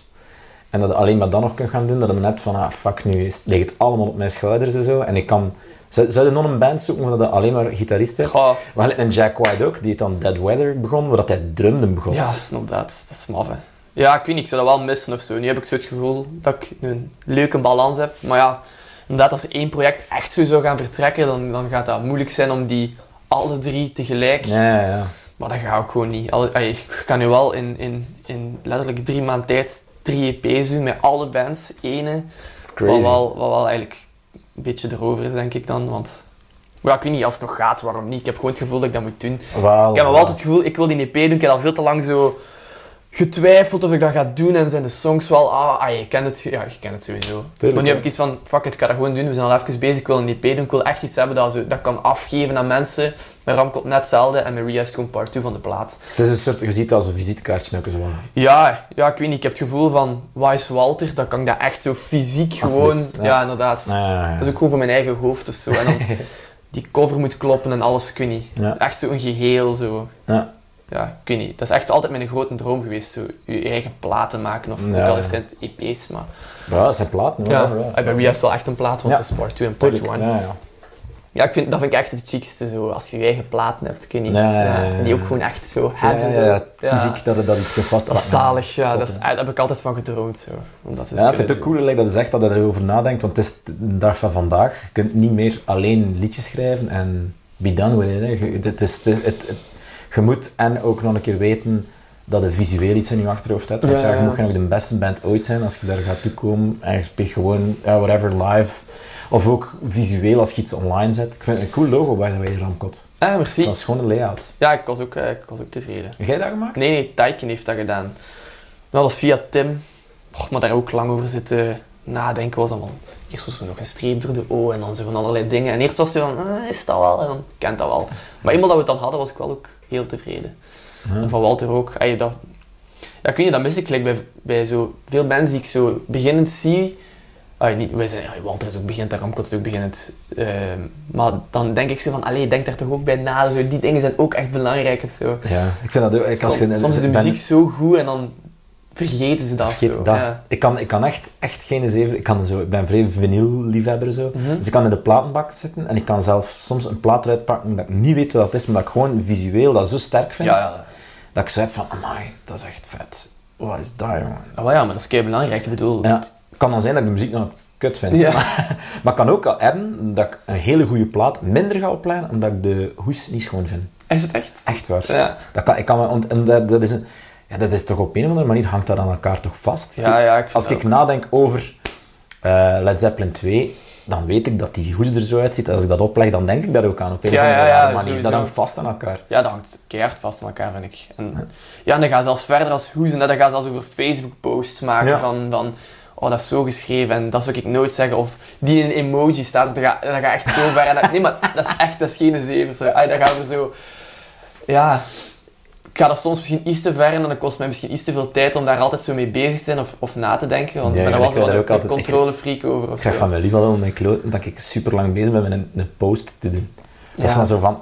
en dat je alleen maar dan nog kunt gaan doen, dat je net van, ah fuck, nu is, ligt het allemaal op mijn schouders en zo, en ik kan... Zou, zou je nog een band zoeken waar je alleen maar gitarist hebt? Goh, We hadden een Jack White ook, die het dan Dead Weather begon, waar dat hij drumden begon. Ja, inderdaad. Dat is maf, hè. Ja, ik weet niet, ik zou dat wel missen of zo. Nu heb ik zo het gevoel dat ik een leuke balans heb. Maar ja, inderdaad, als één project echt zo zou gaan vertrekken, dan, dan gaat dat moeilijk zijn om die alle drie tegelijk... Ja, ja. Maar dat gaat ook gewoon niet. Ik kan nu wel in, in, in letterlijk drie maanden tijd drie EP's doen met alle bands. Ene, wat Crazy. wel, wat wel eigenlijk een beetje erover is, denk ik dan. Want ja, ik weet niet, als het nog gaat, waarom niet? Ik heb gewoon het gevoel dat ik dat moet doen. Ik heb wel. altijd het gevoel, ik wil die EP doen. Ik heb al veel te lang zo getwijfeld of ik dat ga doen. En zijn de songs wel, ah, ah je kent het, ja, je kent het sowieso. maar nu heb ik iets van, fuck it, ik ga dat gewoon doen. We zijn al even bezig, ik wil een EP doen. Ik wil echt iets hebben dat, zo, dat ik kan afgeven aan mensen. Bij Ram komt net hetzelfde en met Ria is gewoon part 2 van de plaat. Het is een soort, je ziet het als een visitekaartje ook zo. Ja, ja, ik weet niet, ik heb het gevoel van, waar is Walter? Dan kan ik dat echt zo fysiek gewoon, ja. ja. inderdaad. Ja, ja. Dat is ook gewoon voor mijn eigen hoofd of zo. En dan die cover moet kloppen en alles, ik weet niet. Echt zo'n geheel, zo. Ja. Ja, ik weet niet. Dat is echt altijd mijn grote droom geweest. Zo, je eigen platen maken. Of Ja. ook al is het EP's, maar... Ja, dat zijn platen. hoor. Ja, ja. bij Ria is het wel echt een plaat, want het is part 2 en part Tuurlijk. 1. Ja, Ja, ja. ik vind, dat vind ik echt het chicste, zo. Als je je eigen platen hebt, ja. en die ook gewoon echt zo hebben. ja, ja, zo. fysiek dat je dat iets kunt Dat is zalig, ja. Dat is, daar heb ik altijd van gedroomd, zo. Om dat te Ja, ik vind het ook cool like, dat je zegt dat je erover nadenkt, want het is de dag van vandaag. Je kunt niet meer alleen liedjes schrijven en be done with it. Je, het is, het, het, het- je moet en ook nog een keer weten dat je visueel iets in je achterhoofd hebt. Ja, ja, je moet geen ook de beste band ooit zijn als je daar gaat toekomen en je speelt gewoon ja, whatever live. Of ook visueel als je iets online zet. Ik vind het een cool logo the way, Ramkot. Ah, merci. Dat is gewoon een layout. Ja, ik was, ook, eh, ik was ook tevreden. Heb jij dat gemaakt? Nee, nee, Taiken heeft dat gedaan. Dat was via Tim. Och, maar daar ook lang over zitten nadenken was allemaal... Eerst was er nog een streep door de O en dan zo van allerlei dingen. En eerst was hij van, ah, is dat wel? En dan kent dat wel. Maar eenmaal dat we het dan hadden, was ik wel ook heel tevreden. En van Walter ook. Ah, je dat, ja, ik weet niet, dat mis ik like, bij, bij zo veel mensen die ik zo beginnend zie. Ah, niet, wij zijn, ja, Walter is ook begint, Ramkot is ook beginnend. Ehm, maar dan denk ik zo van, allee, denk daar toch ook bij na. Zo, die dingen zijn ook echt belangrijk of zo. Ja, ik vind dat ook... Ik, als Soms, je, soms is de ben- muziek zo goed en dan vergeten ze dat. Vergeet zo. dat. Ja. Ik, kan, ik kan echt, echt geen zeven... Ik, kan zo, ik ben vrij vinyl-liefhebber zo. Mhm. Dus ik kan in de platenbak zitten en ik kan zelf soms een plaat eruit pakken dat ik niet weet wat dat is, maar dat ik gewoon visueel dat zo sterk vind, Ja, ja. dat ik zo heb van, amai, dat is echt vet. Wat is dat, jongen? Oh, ja, maar dat is kei belangrijk. Ik bedoel, het kan dan zijn dat ik de muziek nog kut vind. Maar, maar kan ook al hebben dat ik een hele goede plaat minder ga opleiden omdat ik de hoes niet schoon vind. is het echt? Echt waar. Ja. Dat kan, ik kan, en dat, dat is een, ja, dat is toch op een of andere manier hangt dat aan elkaar toch vast. Ja, ja, ik Als dat ik ook. nadenk over eh, Led Zeppelin 2, dan weet ik dat die hoes er zo uitziet. Als ik dat opleg, dan denk ik daar ook aan op een Ja, of andere ja, ja, rare manier. sowieso. Dat hangt vast aan elkaar. Ja, dat hangt keihard vast aan elkaar, vind ik. En, ja, en dan ga je zelfs verder als hoezen. hè. Dan ga je zelfs over Facebook-posts maken van, van... Oh, dat is zo geschreven en dat zou ik nooit zeggen. Of die in een emoji staat. Dat gaat, dat gaat echt zo ver. En dat, nee, maar dat is echt dat is geen. Ay, dat gaan we zo... Ja... Ik ga dat soms misschien iets te ver en dan kost mij misschien iets te veel tijd om daar altijd zo mee bezig te zijn of, of na te denken. Want Ja, ik ben ja, wel ik zo daar een, ook altijd- een controlefreak over. Ik zeg zo. van mijn lief al om mijn kloten dat ik super lang bezig ben met een, een post te doen. Dat is dan zo van,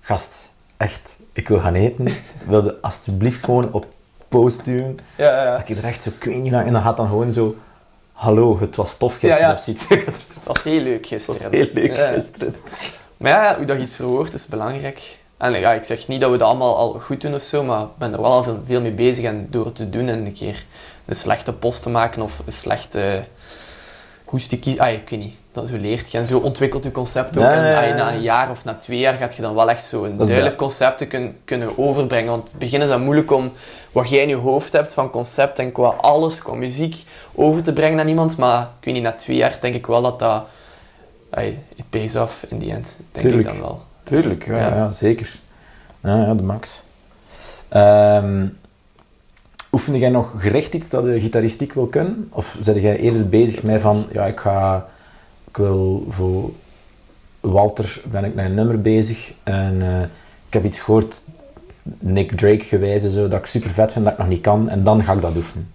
gast, echt, ik wil gaan eten. Wilde alsjeblieft gewoon op post duwen. Ja, ja. Dat ik er echt zo, weet niet, en dan gaat dan gewoon zo, hallo, het was tof gisteren of zoiets. Het was heel leuk Het was gisteren. heel leuk gisteren. Maar ja, hoe dat iets verwoordt is belangrijk. En ja, ik zeg niet dat we dat allemaal al goed doen of zo, maar ik ben er wel al veel, mee bezig en door het te doen en een keer een slechte post te maken of een slechte hoest te kiezen. Ah, ik weet niet. Dat zo leert je en zo ontwikkelt je concept ook. Ja, en ja, ja, ja. na een jaar of na twee jaar gaat je dan wel echt zo een duidelijk concept kun- kunnen overbrengen. Want in het begin is dat moeilijk om wat jij in je hoofd hebt van concept en qua alles, qua muziek, over te brengen aan iemand. Maar ik weet niet, na twee jaar denk ik wel dat dat... Ay, it pays off in the end, denk Tuurlijk. ik dan wel. Tuurlijk, ja, Ja. ja. zeker. Ja, ja, de max. Ehm oefende jij nog gericht iets dat de gitaristiek wil kunnen? Of ben jij eerder bezig met van, ja, ik ga, ik wil voor Walter ben ik met een nummer bezig en eh, ik heb iets gehoord, Nick Drake gewijze, zo, dat ik super vet vind, dat ik nog niet kan, en dan ga ik dat oefenen.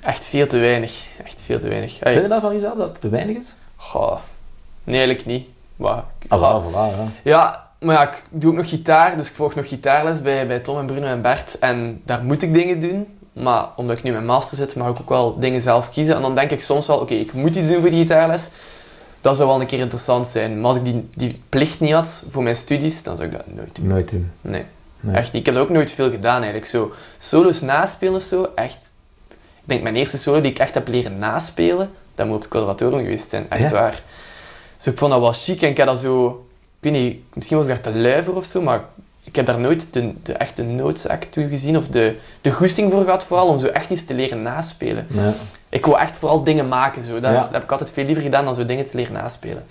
Echt veel te weinig. Echt veel te weinig. Vind je dat van jezelf, dat het te weinig is? goh. Nee, eigenlijk niet. Maar, Ah, goh. voilà, voilà, ja. Ja, maar ja, ik doe ook nog gitaar, dus ik volg nog gitaarles bij, bij Tom en Bruno en Bert. En daar moet ik dingen doen. Maar omdat ik nu mijn master zit, mag ik ook wel dingen zelf kiezen. En dan denk ik soms wel, oké, ik moet iets doen voor die gitaarles. Dat zou wel een keer interessant zijn. Maar als ik die, die plicht niet had voor mijn studies, dan zou ik dat nooit doen. Nooit doen. Nee, Nee. echt. Ik heb dat ook nooit veel gedaan eigenlijk. Zo, solo's naspelen of zo, echt. Ik denk mijn eerste solo die ik echt heb leren naspelen, dat moet op het conservatorium geweest zijn. Echt Ja? waar. Dus ik vond dat wel chic en ik heb dat zo... Ik weet niet, misschien was ik daar te lui of zo, maar ik heb daar nooit de, de echte noodzaak toe gezien of de, de goesting voor gehad vooral om zo echt iets te leren naspelen. Ja. Ik wou echt vooral dingen maken, zo. Dat, Ja. dat heb ik altijd veel liever gedaan dan zo dingen te leren naspelen.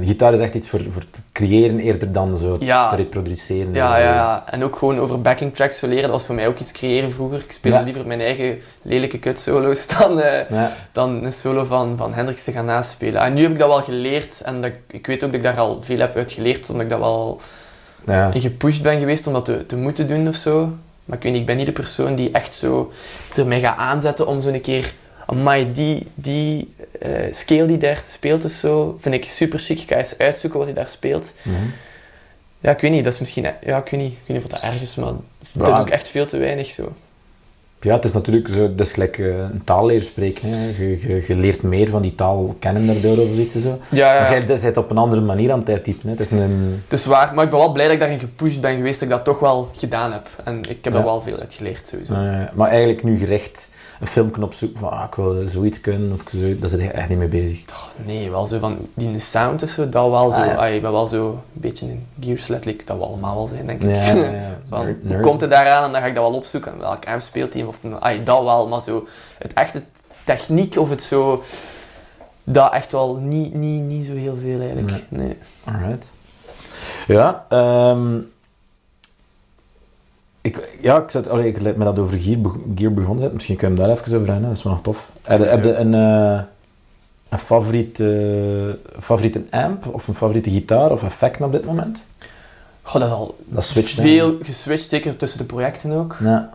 De gitaar is echt iets voor, voor te creëren eerder dan zo Ja. te reproduceren. Ja, ja, ja. En ook gewoon over backing tracks te leren, dat was voor mij ook iets creëren vroeger. Ik speelde liever mijn eigen lelijke kut solo's dan, eh, dan een solo van, van Hendrix te gaan naspelen. En nu heb ik dat wel geleerd en dat, ik- weet ook dat ik daar al veel heb uit geleerd, omdat ik daar wel Ja. in gepusht ben geweest om dat te, te moeten doen of zo. Maar ik weet niet, ik ben niet de persoon die echt zo ermee gaat aanzetten om zo'n keer... Amai, die, die eh, scale die daar speelt of zo, vind ik super chic. Ik ga eens uitzoeken wat hij daar speelt. Mhm. Ja, ik weet niet, dat is misschien... Ja, ik weet niet, ik weet niet of dat erg is, maar dat Ja. doe ik echt veel te weinig zo. Ja, het is natuurlijk zo, dat is gelijk eh, een taal leren spreken. Hè. Je, je, je leert meer van die taal kennen daardoor of zoiets zo. Ja, ja, Maar jij bent op een andere manier aan het uittypen. Hè. Het is een... Het is waar, maar ik ben wel blij dat ik daarin gepusht ben geweest, dat ik dat toch wel gedaan heb. En ik heb Ja. er wel veel uit geleerd, sowieso. eh, maar eigenlijk nu gerecht een filmpje opzoeken van ah, ik wil zoiets kunnen of zo, daar zit je echt niet mee bezig. Oh, nee, wel zo van die sound of zo, dat wel zo. Ah, ja. ah, ik ben wel zo een beetje een gearslet, dat we allemaal wel zijn, denk ik. Ja, ja, ja. Van, Nerd- komt het daaraan en dan ga ik dat wel opzoeken. En welk amp speelt hij? Of ay, dat wel, maar zo het echte techniek of het zo, dat echt wel niet, niet, niet zo heel veel eigenlijk. Nee. Alright. Ja, ehm ik, ja, ik, zat, allee, ik let me dat over Gear, be- gear begonnen zijn. Misschien kunnen we hem daar even over hebben, dat is wel nog tof. Heb, je- heb je een, eh, een favoriete, favoriete amp of een favoriete gitaar of effect op dit moment? Goh, dat is al Dat switcht, hè? veel geswitcht, zeker tussen de projecten ook. Ja.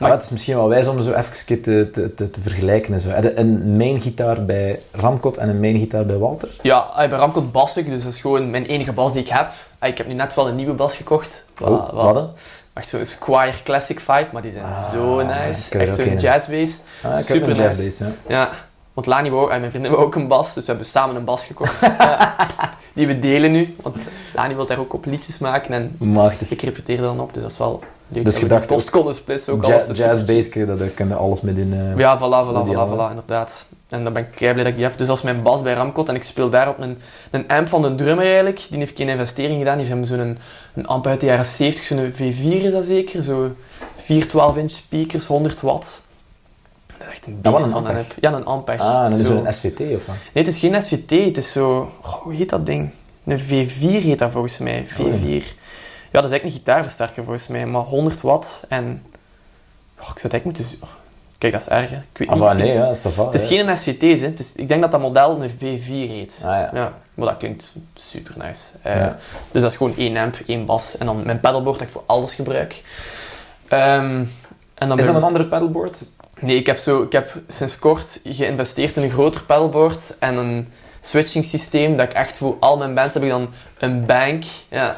Maar het is misschien wel wijs om zo even te, te, te, te vergelijken. En zo. Heb je een main gitaar bij Ramcot en een main gitaar bij Walter? Ja, ah, bij Ramcot bas ik, dus dat is gewoon mijn enige bas die ik heb. Ah, Ik heb nu net wel een nieuwe bas gekocht. Oh, Wat-? Echt zo'n Squire Classic vibe, maar die zijn Ah, zo nice. Echt zo'n een. jazzbass. Ah, Super nice. jazzbass, ja. Ja, want Lani wou, en mijn vriendin wou ook een bas, dus we hebben samen een bas gekocht. Die we delen nu, want Lani wil daar ook op liedjes maken en Machtig. ik repeteer dan op, dus dat is wel leuk. Dus je dacht konden splitsen ook alles. Dus jazz super- bass, daar kun je alles mee eh. Ja, voilà, voilà, voilà, voilà, inderdaad. En dan ben ik blij dat ik die heb. Dus dat is mijn bas bij Ramcot. En ik speel daarop een, een amp van de drummer eigenlijk. Die heeft geen investering gedaan. Die heeft zo'n een, een amp uit de jaren 70. Zo'n V4 is dat zeker. Zo 4 12-inch speakers, 100 watt. Dat is echt een Ja, beest een van een amp. Ja, een Ampeg. Ah, en dan is een SVT of wat? Nee, het is geen SVT. Het is zo... goh, hoe heet dat ding? Een V4 heet dat volgens mij. V4. Ja, dat is eigenlijk een gitaarversterker volgens mij. Maar 100 watt en... goh, ik zou het eigenlijk moeten... Kijk, dat is erg, hè. Ik weet Ah, niet. nee, ja, dat is. Het is geen SVT, hè. Het is, ik denk dat dat model een V4 heet. Ah, ja. Ja, maar dat klinkt super nice. Eh, Ja. Dus dat is gewoon één amp, één bas. En dan mijn pedalboard dat ik voor alles gebruik. Ehm, en dan Is dat een andere paddleboard? Nee, ik heb, zo, ik heb sinds kort geïnvesteerd in een groter pedalboard en een switching systeem. Dat ik echt voor al mijn bands heb ik dan een bank. Ja.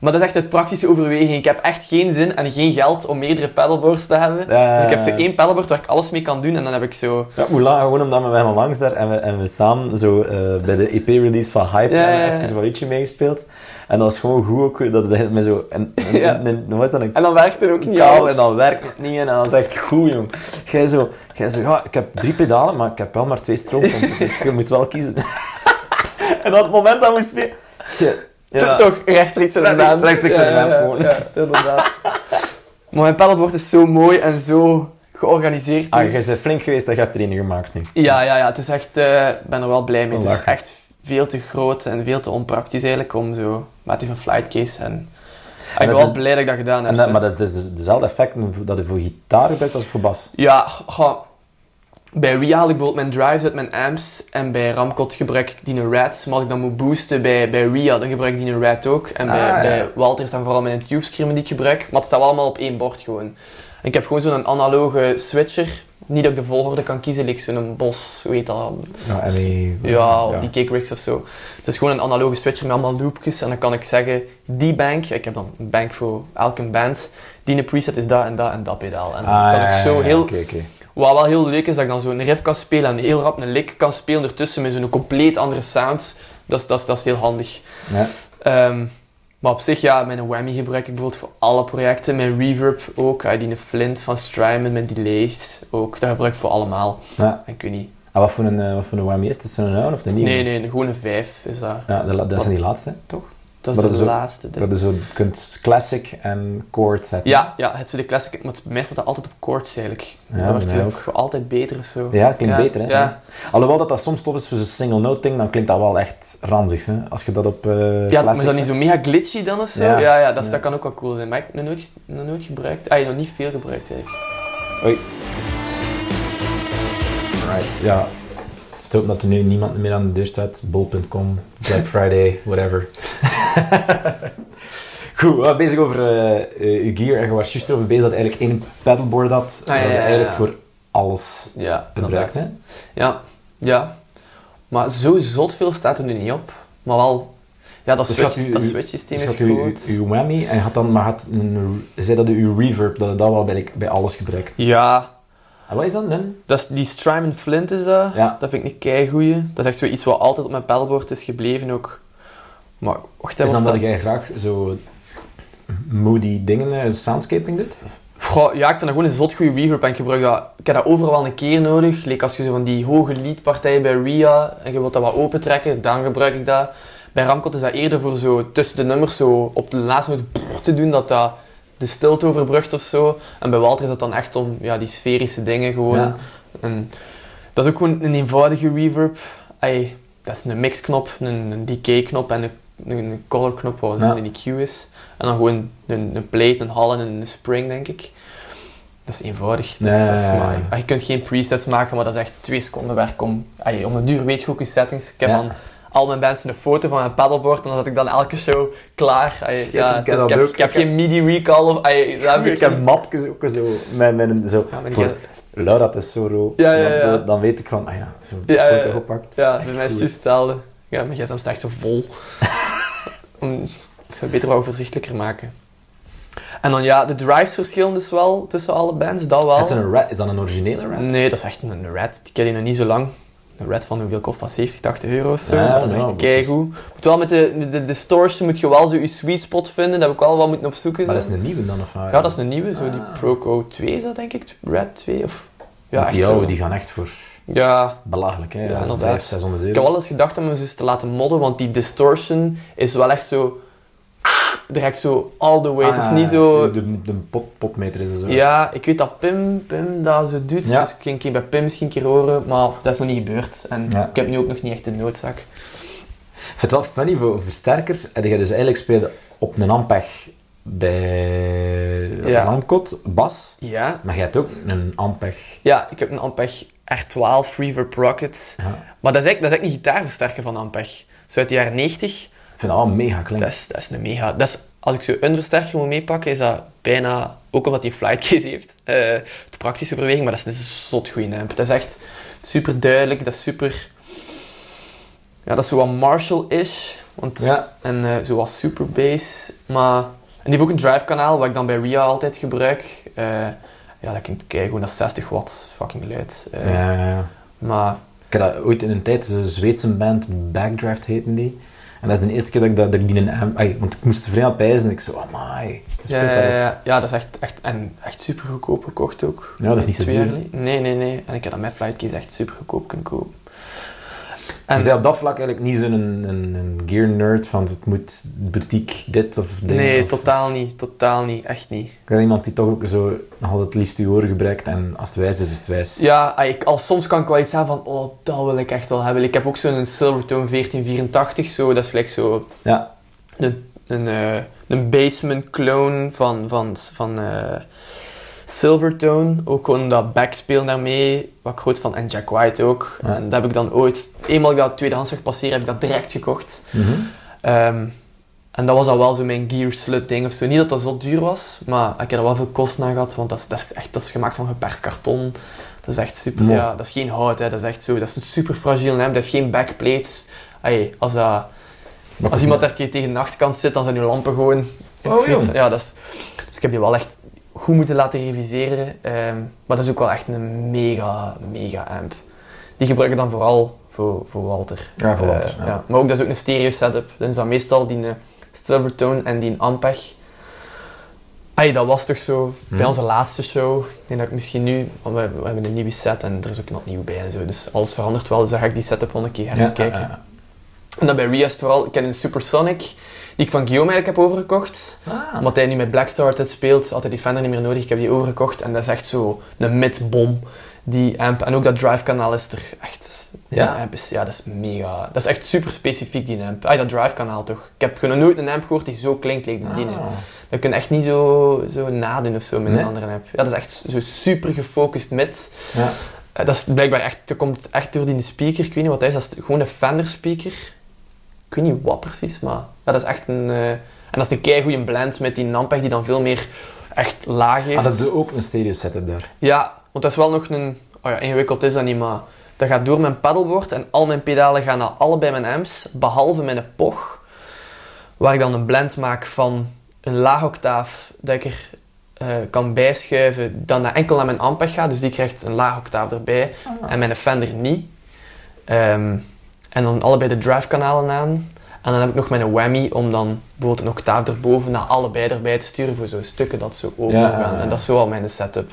Maar dat is echt uit praktische overweging. Ik heb echt geen zin en geen geld om meerdere pedalboards te hebben. Dus ik heb zo één pedalboard waar ik alles mee kan doen en dan heb ik zo... Ja, hoe lang? Gewoon omdat we waren langs daar en we, en we samen zo eh, bij de EP-release van Hype Ja, ja, hebben ja. even een liedje meegespeeld. En dat was gewoon goed ook, dat het met zo... Een, een, Ja. dat? Een En dan werkt het ook niet alles. en dan werkt het niet en dan is het echt goed, jong. Jij zo, jij zo, ja, ik heb drie pedalen, maar ik heb wel maar twee stroompompen, dus je moet wel kiezen. en op het moment dat we spelen... Ja. Toch rechtstreeks in de naam. rechtstreeks in de naam, gewoon. Ja, inderdaad. maar mijn pedalboard is zo mooi en zo georganiseerd. Ah, jij bent flink geweest dat je hebt er een gemaakt nu. Ja, ja, ja. Het is echt... eh, Ik ben er wel blij mee. Het is echt veel te groot en veel te onpraktisch eigenlijk om zo... Heeft een flightcase en... ik ben wel blij dat ik dat gedaan heb. En dat, zo. maar dat is dus dezelfde effecten dat je voor gitaar gebruikt als voor bas. Ja, bij Ria haal ik bijvoorbeeld mijn drives uit mijn amps en bij Ramcot gebruik ik die een Rat. Maar als ik dan moet boosten bij, bij Ria, dan gebruik ik die een Rat ook. En bij, Ah, ja. bij Walter is dan vooral mijn tube screamer die ik gebruik. Maar het staat allemaal op één bord gewoon. En ik heb gewoon zo'n analoge switcher. Niet dat ik de volgorde kan kiezen, like zo'n Bos, hoe heet dat? Die- Ja, of die Cake Rigs of zo. Het is gewoon een analoge switcher met allemaal loopjes. En dan kan ik zeggen, die bank, ik heb dan een bank voor elke band, die een preset is dat en dat en dat pedaal. En dan Ah, kan ja, ik zo heel... Wat wel heel leuk is, dat ik dan zo'n riff kan spelen en heel rap een lick kan spelen ertussen met zo'n compleet andere sound. Dat is, dat is, dat is heel handig. Ja. Ehm, maar op zich, ja, mijn whammy gebruik ik bijvoorbeeld voor alle projecten. Mijn reverb ook, ah, die Flint van Strymon, mijn delays ook. Dat gebruik ik voor allemaal. Ja. Ik weet niet. En wat voor een, eh, wat voor een whammy is het? Is het een oude of een nieuwe? Nee, nee, gewoon een 5 is dat. Ja, la- dat zijn die laatste. Dat Maar is dat de is ook- laatste. Dat is zo, je kunt classic en chord zetten. Ja, ja, het is de classic, maar meestal dat altijd op chords eigenlijk. Ja, dat wordt ook altijd beter of zo. Ja, klinkt Ja, beter, hè? Ja, Alhoewel dat dat soms tof is voor zo'n single note ding, dan klinkt dat wel echt ranzig, hè? Als je dat op eh Ja, maar is dat niet zo mega glitchy dan of zo? Ja. Ja, dat, dat kan ook wel cool zijn. Maar ik heb nog nooit, nog nooit gebruikt. Ah, je nog niet veel gebruikt eigenlijk. Oei. Right, ja. Ik hoop dat er nu niemand meer aan de deur staat. Bol.com, Black Friday, whatever. Goed, we waren bezig over eh, uw gear en je was juist over bezig dat je eigenlijk één paddleboard had. Ah, ja, dat je ja, ja, eigenlijk voor alles Ja, gebruikt, hè? Ja, ja. Maar zo zot veel staat er nu niet op. Maar wel... Ja, dat, Dus switch, gaat u- dat u- switch systeem Dus is had u, groot. u, uw whammy en had dan, maar had een, zei dat u uw reverb, dat dat wel bij, bij alles gebruikt. Ja, En wat is dat dan? dat is, die Strymon Flint is dat. Ja. Dat vind ik een keigoeie. Dat is echt zoiets wat altijd op mijn paddleboard is gebleven ook. Maar wacht Is dan dat jij graag zo moody dingen, eh, soundscaping doet? Goh, ja, ik vind dat gewoon een zot goede reverb en ik gebruik dat... Ik heb dat overal een keer nodig. Like als je zo van die hoge leadpartijen bij Ria en je wilt dat wat opentrekken, dan gebruik ik dat. Bij Ramcot is dat eerder voor zo tussen de nummers zo op de laatste noot te doen, dat dat de stilte overbrugt of zo. En bij Walter is dat dan echt om ja, die sferische dingen gewoon. Ja. En dat is ook gewoon een eenvoudige reverb. Ay, dat is een mixknop, een, een decay-knop en een, een, color-knop, wat Ja. een EQ is. En dan gewoon een, een plate, een hall en een spring, denk ik. Dat is eenvoudig. Dat is, dat is ah, je kunt geen presets maken, maar dat is echt twee seconden werk om... ay, om een duur weet je ook je settings. Ik heb Ja. Al mijn mensen een foto van mijn paddleboard en dan zet ik dan elke show klaar. Ay, ik heb ik ik geen MIDI recall of... ay, heb Ik heb mapjes ook zo, met, met zo, Ja, voor Laura, dat is zo rood. Ja, ja, Dan, dan weet ik van, ah ja, zo Ja, foto gepakt. Ja, bij mij is het hetzelfde. Ja, mijn gsm staat echt zo vol. Om- ik zou het beter wat overzichtelijker maken. En dan ja, de drives verschillen dus wel tussen alle bands, dat wel. Is, een rat, is dat een originele rat? Nee, dat is echt een red. Ik ken die nog niet zo lang. Een red van hoeveel kost dat? 70, 80 euro of zo. Ja, dat is echt keigoed. Moet wel met de, distortion moet je wel zo je sweet spot vinden. Dat heb ik wel wat moeten opzoeken. Maar dat is een nieuwe dan, of? Ja, dat is een nieuwe. Zo die Ah. Proco 2 is dat denk ik. Red 2 of... Ja, die oude, die gaan echt voor... Ja, Belachelijk, hè? Ja, Ja, zo'n inderdaad. 500, 600 ik euro. heb wel eens gedacht om hem zo eens te laten modden, want die distortion is wel echt zo... Direct zo all the way. het is Ah, niet zo... De, de pot, potmeter is er zo. Ja, ik weet dat Pim, Pim dat zo doet, Ja. dus ik ging bij Pim misschien een keer horen, maar dat is nog niet gebeurd. En Ja. ik heb nu ook nog niet echt de noodzaak. Ik vind het wel funny, voor versterkers heb je dus eigenlijk speelde op een Ampeg bij Ja. een Amcot, bas. Ja. Maar je hebt ook een Ampeg. Ja, ik heb een Ampeg R12 Reverb Rocket. Ja. Maar dat is, eigenlijk, dat is eigenlijk niet gitaarversterker van Ampeg. Zo uit de jaren 90. Vind dat wel mega. Dat is, dat is een mega... Dat is, als ik zo een versterker moet meepakken, is dat bijna... Ook omdat hij flightcase heeft. eh de praktische overweging, maar dat is een zot goede amp. Dat is echt super duidelijk. Dat is super... Ja, dat is zo wat Marshall-ish. Want, Ja. En eh, zo wat super bass. Maar... En die heeft ook een drive kanaal, wat ik dan bij Ria altijd gebruik. Eh, ja, dat klinkt kei gewoon dat is 60 watt. Fucking luid. Ja, ja, ja. Maar... Ik heb dat ooit in een tijd, een Zweedse band, Backdraft heten die. En dat is de eerste keer dat ik, dat, dat ik die een ai, Want ik moest er vrij aan pijzen en ik zo, oh my. Ja, ja, ja, ja, dat is echt, echt, en echt super goedkoop gekocht ook. Ja, dat is niet zo duur. Nee, nee, nee. En ik heb dat met Flightcase echt super goedkoop kunnen kopen. En, Dus op dat vlak eigenlijk niet zo'n een, een, een gear nerd van het moet boutique dit of ding. nee, of, totaal niet. Totaal niet. Echt niet. Ik ben iemand die toch ook zo nog altijd het liefst je oren gebruikt en als het wijs is, is het wijs. Ja, ah, ik, al soms kan ik wel iets hebben van, oh, dat wil ik echt wel hebben. Ik heb ook zo'n Silvertone 1484, zo, dat is gelijk zo Ja, een, een, eh, een basement clone van, van, van eh, Silvertone. Ook gewoon dat backspeel daarmee, wat ik groot van. En Jack White ook. Ja. En dat heb ik dan ooit, eenmaal ik dat tweedehands zag passeren, heb ik dat direct gekocht. Mhm. Ehm, en dat was al wel zo mijn gear slut ding of zo. Niet dat dat zo duur was, maar ik heb er wel veel kosten aan gehad, want dat is, dat is echt dat is gemaakt van geperst karton. Dat is echt super, Mooi. ja, dat is geen hout, hè. dat is echt zo, dat is een super fragiel dat heeft geen backplates. Ay, als, dat, als iemand daar een keer tegen de achterkant zit, dan zijn die lampen gewoon... Oh. Ja, dat is, dus ik heb die wel echt goed moeten laten reviseren. ehm, maar dat is ook wel echt een mega, mega amp. Die gebruik ik dan vooral voor, voor Walter. Ja, voor Eh, Walter, ja. Maar ook dat is ook een stereo setup. Dan is dat meestal die eh, Silvertone en die Ampeg. Ay, dat was toch zo bij Hmm. onze laatste show. Ik denk dat ik misschien nu, want we, we hebben een nieuwe set en er is ook iemand nieuw bij en zo. Dus alles verandert wel, dus dan ga ik die setup wel een keer ja, herkijken. ja, ja. En dan bij Ria is het vooral, ik heb een Supersonic die ik van Guillaume eigenlijk heb overgekocht. Ah. Omdat hij nu met Blackstar altijd speelt, had hij die Fender niet meer nodig. Ik heb die overgekocht en dat is echt zo een mid-bom, die amp. En ook dat drive kanaal is er echt... Ja? Die amp is, ja, dat is mega... Dat is echt super specifiek, die amp. Ah, dat drive kanaal toch. Ik heb gewoon nooit een amp gehoord die zo klinkt like die. Ah. Dat kun je echt niet zo, zo nadoen of zo met Nee? een andere amp. Ja, dat is echt zo super gefocust mid. Ja. Eh, dat is blijkbaar echt... Dat komt echt door die speaker. Ik weet niet wat dat is. Dat is gewoon een Fender speaker. Ik weet niet wat precies, maar... Dat is echt een... eh, en dat is een keigoeie blend met die Nampeg die dan veel meer echt laag heeft. Ah, dat is ook een stereo setup daar. Ja, want dat is wel nog een... Oh ja, ingewikkeld is dat niet, maar... Dat gaat door mijn pedalboard en al mijn pedalen gaan naar allebei mijn amps, behalve mijn POG, waar ik dan een blend maak van een laag octaaf dat ik er eh, kan bijschuiven, dan naar enkel naar mijn Ampeg gaat, dus die krijgt een laag octaaf erbij en mijn Fender niet. Ehm, en dan allebei de drive kanalen aan. En dan heb ik nog mijn whammy om dan bijvoorbeeld een octaaf erboven naar allebei erbij te sturen voor zo'n stukken dat zo open Ja, gaan. En dat is zo al mijn setup.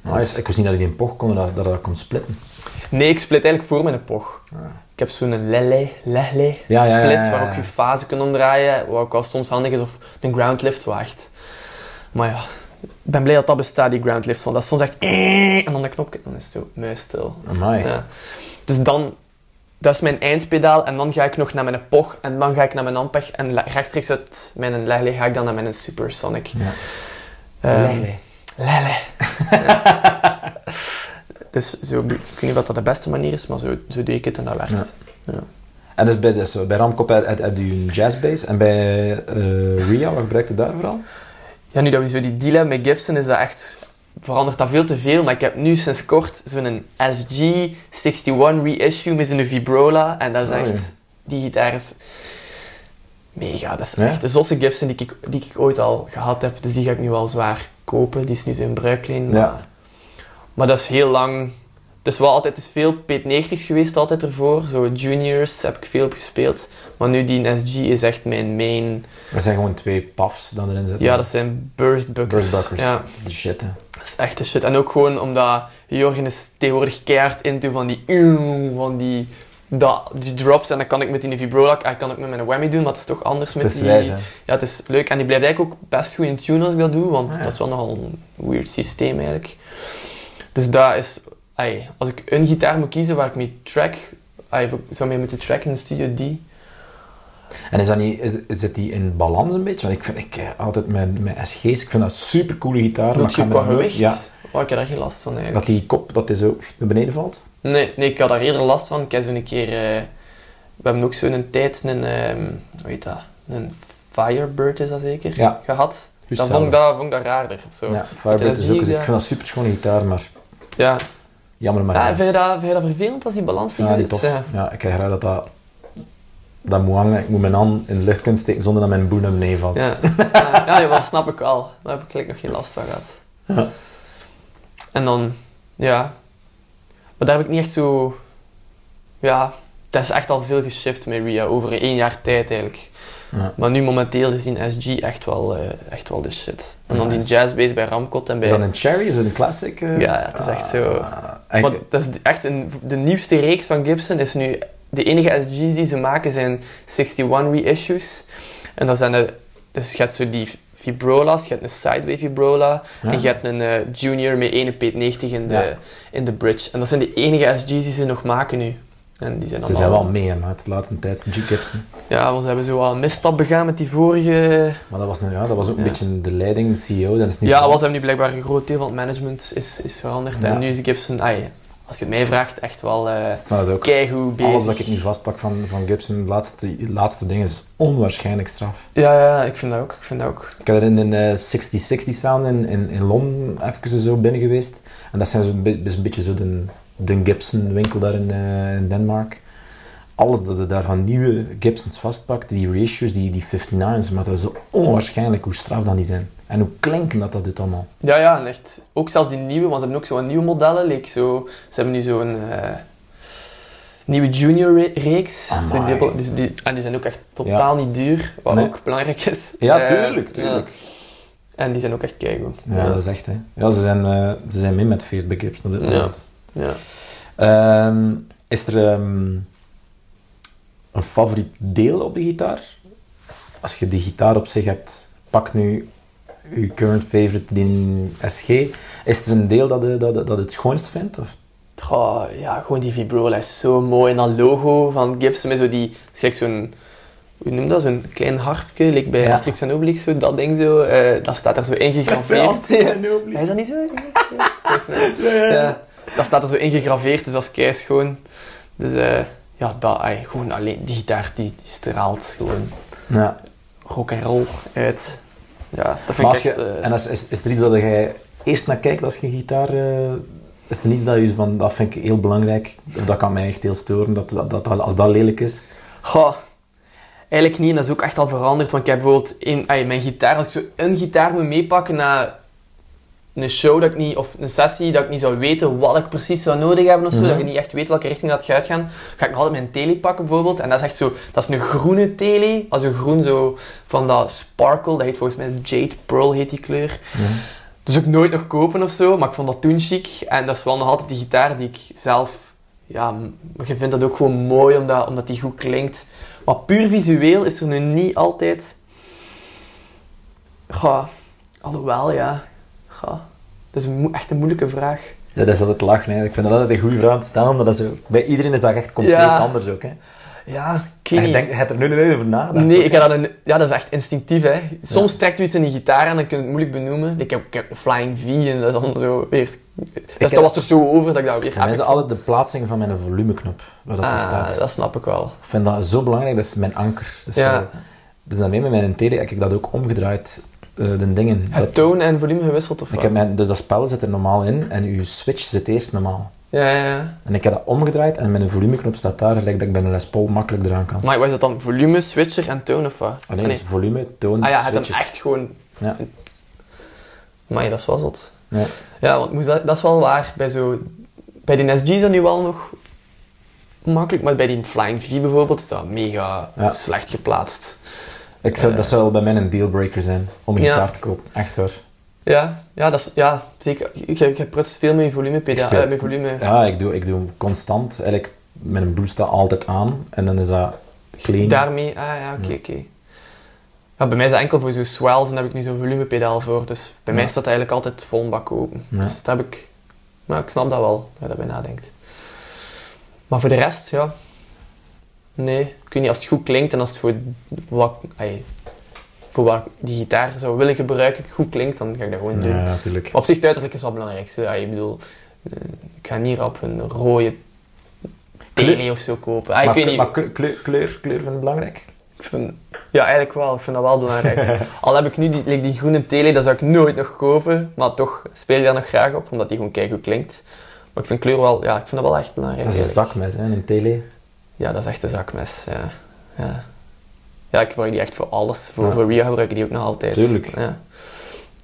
Nice. Ik wist niet dat je in poch kon, dat, dat dat kon splitten. Nee, ik split eigenlijk voor mijn POG. Ik heb zo'n lele, lele Ja, ja, ja, split ja, waar ook je fase kunt omdraaien, wat ook wel soms handig is of een ground lift waagt. Maar ja, ik ben blij dat dat bestaat, die ground lift, want dat is soms echt en dan de knopje, dan is het zo muisstil. Amai. Ja. Dus dan, dat is mijn eindpedaal en dan ga ik nog naar mijn POG en dan ga ik naar mijn Ampeg en rechtstreeks uit mijn lele ga ik dan naar mijn Supersonic. Ja. Ehm, Lele. Lele. Ja. dus zo, ik weet niet of dat de beste manier is, maar zo, zo deed ik het en dat werkt. Ja. En dus bij, dus bij Ramkop had, u een jazzbass en bij eh, Ria, wat gebruikte je daar vooral? Ja, nu dat we zo die deal hebben met Gibson, is dat echt... Verandert dat veel te veel, maar ik heb nu sinds kort zo'n SG61 reissue met zo'n Vibrola. En dat is Oh, echt... ja. Die gitaar is mega. Dat is Ja? echt de zotste Gibson die ik, die ik ooit al gehad heb. Dus die ga ik nu wel zwaar kopen. Die is nu zo in bruikleen. Ja. Maar, maar dat is heel lang het is wel altijd is veel P90's geweest altijd ervoor. Zo juniors heb ik veel op gespeeld. Maar nu die SG is echt mijn main. Er zijn gewoon twee pafs dan erin zitten. Ja, dat zijn burst buckers. Burstbuckers. Ja, De shit, hè. dat is echt de shit. En ook gewoon omdat Jorgen is tegenwoordig keihard into van die van die, dat, die drops. En dan kan ik met die vibrola, ik kan ook met mijn whammy doen, maar het is toch anders met Het is die... Ja, het is leuk. En die blijft eigenlijk ook best goed in tune als ik dat doe, want Ah, ja. dat is wel nogal een weird systeem eigenlijk. Dus dat is... ai, als ik een gitaar moet kiezen waar ik mee track, ai, ik zou mee moeten tracken in de studio, die. En is dat niet, is, zit die in balans een beetje? Want ik vind ik, eh, altijd met, met SG's, ik vind dat super coole gitaar. ik je qua gewicht? Ja, Oh, ik heb daar geen last van eigenlijk. dat die kop, dat is zo naar beneden valt. Nee, nee, ik had daar eerder last van. Ik heb zo'n keer... eh, we hebben ook zo'n tijd een... ehm hoe heet dat? Een Firebird is dat zeker? Ja. Gehad. Dan vond ik, dat, vond ik dat raarder. Zo. Ja, Firebird dat is ook, die, ik vind dat een super schone gitaar, maar Ja. Jammer maar Ja, vind, je dat, vind je dat vervelend als die balans niet Ja, goed tof. Ja. Ja, ik krijg graag dat dat, dat moet hangen. Ik moet mijn hand in de lucht kunnen steken zonder dat mijn boen naar beneden valt. Ja, ja, ja, dat snap ik wel. Daar heb ik gelijk nog geen last van gehad. Ja. En dan, ja. Maar daar heb ik niet echt zo... Ja, dat is echt al veel geshift met Ria, over één jaar tijd eigenlijk. Ja. Maar nu momenteel is die SG echt wel, eh, echt wel de shit. En dan die jazzbass bij Ramcot en bij... Is dat een cherry? Is dat een classic? eh? Ja, het is echt zo. Ah, echt- Want dat is echt een, de nieuwste reeks van Gibson is nu... De enige SG's die ze maken zijn 61 reissues. En dat zijn de... Dus je hebt zo die vibrola's, je hebt een sideway vibrola Ja. en je hebt een eh, junior met 1 P90 in de, Ja. in de bridge. En dat zijn de enige SG's die ze nog maken nu. En die zijn Ze allemaal- zijn wel mee, maar de laatste tijd G. Gibson. Ja, want ze hebben zo wel een misstap begaan met die vorige... Maar dat was, nou, ja, dat was ook een beetje de leiding, de CEO. Dat is nu Ja, was hem nu blijkbaar een groot deel van het management is, is veranderd. Ja. En nu is Gibson, ai, als je het mij vraagt, echt wel ook. keigoed bezig. Alles dat ik nu vastpak van, van Gibson, het laatste, het laatste ding is onwaarschijnlijk straf. Ja, ja, ik vind dat ook. Ik vind dat ook. Ik heb er in een eh, 6060 sound in, in, in Londen even zo binnen geweest. En dat zijn be- is een beetje zo de, de Gibson winkel daar in, in Denemarken. Alles dat je daar van nieuwe Gibsons vastpakt, die ratios, die, die 59's, maar dat is zo onwaarschijnlijk hoe straf dan die zijn. En hoe klinken dat dat doet allemaal. Ja, ja, en echt. Ook zelfs die nieuwe, want ze hebben ook zo'n nieuwe modellen. Like zo, ze hebben nu zo'n eh, nieuwe junior re- reeks. Dubbel- dus die, en die zijn ook echt totaal niet duur, wat Nee. ook belangrijk is. Ja, Eh, tuurlijk, tuurlijk. ja. En die zijn ook echt keigoed. Ja, dat is echt, hè. Ja, ze zijn, ze zijn mee met Facebook Gibson op dit Ja. moment. Ja. Ehm, is er ehm, een favoriet deel op de gitaar? Als je de gitaar op zich hebt, pak nu je current favorite, die SG. Is er een deel dat je, dat, je- dat je het schoonst vindt? Of? Goh, ja, gewoon die vibrola is zo mooi. En dat logo van Gibson met zo die... Het zo'n... Hoe noem dat? Zo'n klein harpje, like bij Ja. Asterix en Obelix, zo, dat ding zo. eh, dat staat er zo ingegraveerd. Ja, is dat niet zo? Ja, ja. Dat staat er zo ingegraveerd, dus dat is keischoon. Dus eh, ja, dat, ai, gewoon alleen die gitaar die, die straalt gewoon Ja. rock en roll uit. Ja, dat vind als ik je, echt... eh, en als, is, is er iets dat jij eerst naar kijkt als je gitaar... eh, is er iets dat je van, dat vind ik heel belangrijk, of dat kan mij echt heel storen, dat, dat, dat, als dat lelijk is? Goh, eigenlijk niet. En dat is ook echt al veranderd. Want ik heb bijvoorbeeld in, ai, mijn gitaar, als ik zo een gitaar moet meepakken naar een show dat ik niet, of een sessie dat ik niet zou weten wat ik precies zou nodig hebben of zo, Mhm. dat je niet echt weet welke richting dat gaat gaan, ga ik nog altijd mijn tele pakken bijvoorbeeld. En dat is echt zo, dat is een groene tele, als een groen zo van dat sparkle, dat heet volgens mij Jade Pearl heet die kleur. Dus ook nooit nog kopen of zo, maar ik vond dat toen chic. En dat is wel nog altijd die gitaar die ik zelf... Ja, je vindt dat ook gewoon mooi, omdat, omdat die goed klinkt. Maar puur visueel is er nu niet altijd... Goh, alhoewel, ja. Goh, dat is een echt een moeilijke vraag. Ja, dat is altijd lachen. Hè. Ik vind dat altijd een goede vraag te stellen. Dat is bij iedereen is dat echt compleet Ja. anders ook. Hè. Ja, weet je niet. denkt, hebt er nu nooit over nagedacht. Nee, ik heb dat een, ja, dat is echt instinctief. Hè. Soms trekt u iets in die gitaar en dan kun je het moeilijk benoemen. Ik heb, ik heb Flying V en dat is dan zo weer... Dat, heb- dat was er zo over dat ik dat weer... Mij is altijd de plaatsing van mijn volumeknop, waar dat Ah, staat. dat snap ik wel. Ik vind dat zo belangrijk, dat is mijn anker. Dus, Ja. zo, dus daarmee met mijn tele heb ik dat ook omgedraaid, eh, de dingen. Het Dat, toon en volume gewisseld of ik heb mijn, dus dat spel zit er normaal in en uw switch zit eerst normaal. Ja, ja, ja. En ik heb dat omgedraaid en mijn volumeknop staat daar, gelijk dat ik bij een Les Paul makkelijk eraan kan. Maar wat is dat dan? Volume, switcher en toon of wat? Alleen Ah, is volume, toon, Ah ja, het hem switches. echt gewoon... Ja. Maar dat is wel zot. Ja. Ja, want dat, dat is wel waar. Bij zo... Bij die SG is dat nu wel nog makkelijk, maar bij die Flying V bijvoorbeeld is dat mega Ja. slecht geplaatst. Ik zou, dat zou wel bij mij een dealbreaker zijn om een gitaar te kopen. Echt hoor. Ja, ja, dat is, ja zeker. Je, je prutst veel met je volume, Ik eh, met volume. Ja, ik doe, ik doe constant. Eigenlijk, mijn boost staat altijd aan. En dan is dat clean. Daarmee, ah ja, oké, oké. Ja, bij mij is dat enkel voor zo'n swells en daar heb ik niet zo'n volumepedaal voor. Dus bij mij staat dat eigenlijk altijd vol een bak open. Ja. Dus dat heb ik... Maar ik snap dat wel, dat je daarbij nadenkt. Maar voor de rest, ja... Nee, ik weet niet, als het goed klinkt en als het voor wat, ai, voor wat die gitaar zou willen gebruiken goed klinkt, dan ga ik dat gewoon doen. Ja, natuurlijk. Op zich, uiterlijk is wel het belangrijkste. Ik bedoel, ik ga niet op een rode tele of zo kopen. Ah, ik maar weet kleur- niet, maar kleur, kleur, kleur, vind je belangrijk? ik vind, ja, eigenlijk wel. Ik vind dat wel belangrijk. Al heb ik nu die, like die groene tele, dat zou ik nooit nog kopen. Maar toch speel ik daar nog graag op, omdat die gewoon keigoed klinkt. Maar ik vind kleur wel, ja, ik vind dat wel echt belangrijk. Dat is een zakmes, hè, een tele. Ja, dat is echt een zakmes, ja. Ja, ja ik gebruik die echt voor alles. Voor, Ja. voor Ria gebruik ik die ook nog altijd. Tuurlijk. Ja,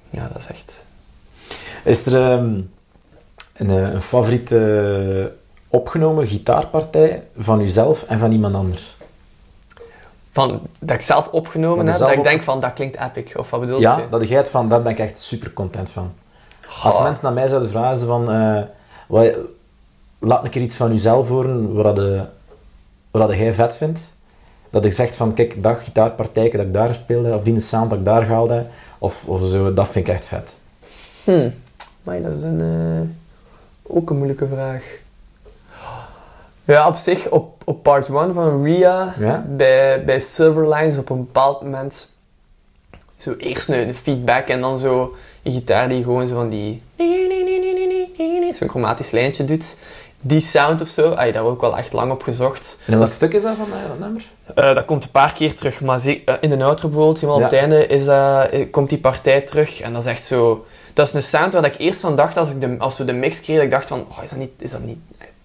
ja dat is echt... Is er ehm, een, eh, een favoriete opgenomen gitaarpartij van uzelf en van iemand anders? Van, dat ik zelf opgenomen Dat heb, zelf dat ik denk van, dat klinkt epic. Of wat bedoel Ja, je? dat jij het van, daar ben ik echt super content van. Als mensen naar mij zouden vragen, van, eh, wat, laat een keer iets van jezelf horen, wat, de, wat dat jij vet vindt. Dat ik zeg van, kijk, dat gitaarpartijke dat ik daar speelde, of die sound dat ik daar haalde, of, of zo, dat vind ik echt vet. Hmm. Maar dat is een, eh, ook een moeilijke vraag. Ja, op zich, op, op part 1 van Ria, Ja? bij, bij Silverlines, op een bepaald moment, zo eerst een, een feedback en dan zo een gitaar die gewoon zo van die, zo'n chromatisch lijntje doet. Die sound of zo, ay, daar heb ook wel echt lang op gezocht. En welk stuk is dat van dat nummer? Eh, dat komt een paar keer terug, maar eh, in de outro bijvoorbeeld, helemaal op het einde, is eh, komt die partij terug. En dat is echt zo... Dat is een sound waar ik eerst van dacht, als, ik de, als we de mix kregen, dat ik dacht van, oh, is, dat niet, is dat niet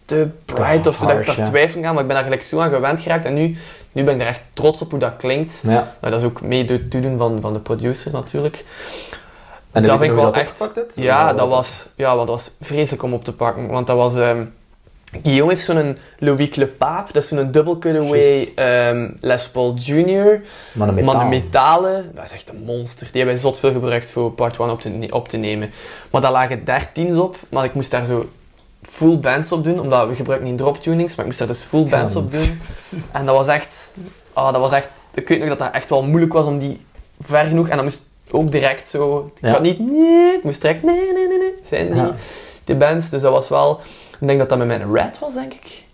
te bright of zo, dat ik daar twijfel aan, maar ik ben daar gelijk zo aan gewend geraakt. En nu, nu ben ik er echt trots op hoe dat klinkt. Ja. Maar dat is ook mee het toedoen van, van de producer natuurlijk. En dat vind ik wel echt... opgepakt? Ja, dat was, ja, want dat was vreselijk om op te pakken. Want dat was... ehm, Guillaume heeft zo'n Louis Clepape, dat is zo'n double cutaway ehm, Les Paul Jr. Maar de metalen, dat is echt een monster. Die hebben zot veel gebruikt voor part 1 op te, op te nemen. Maar daar lagen 13's op, maar ik moest daar zo full bands op doen, omdat we gebruiken niet drop tunings, maar ik moest daar dus full bands Ja, op doen. En dat was echt, ah, dat was echt, ik weet nog dat dat echt wel moeilijk was om die ver genoeg, en dan moest ook direct zo, ik Ja. had niet, nee, ik moest direct, nee, nee, nee, nee, zijn die, Ja. die bands. Dus dat was wel, ik denk dat dat met mijn Red was, denk ik.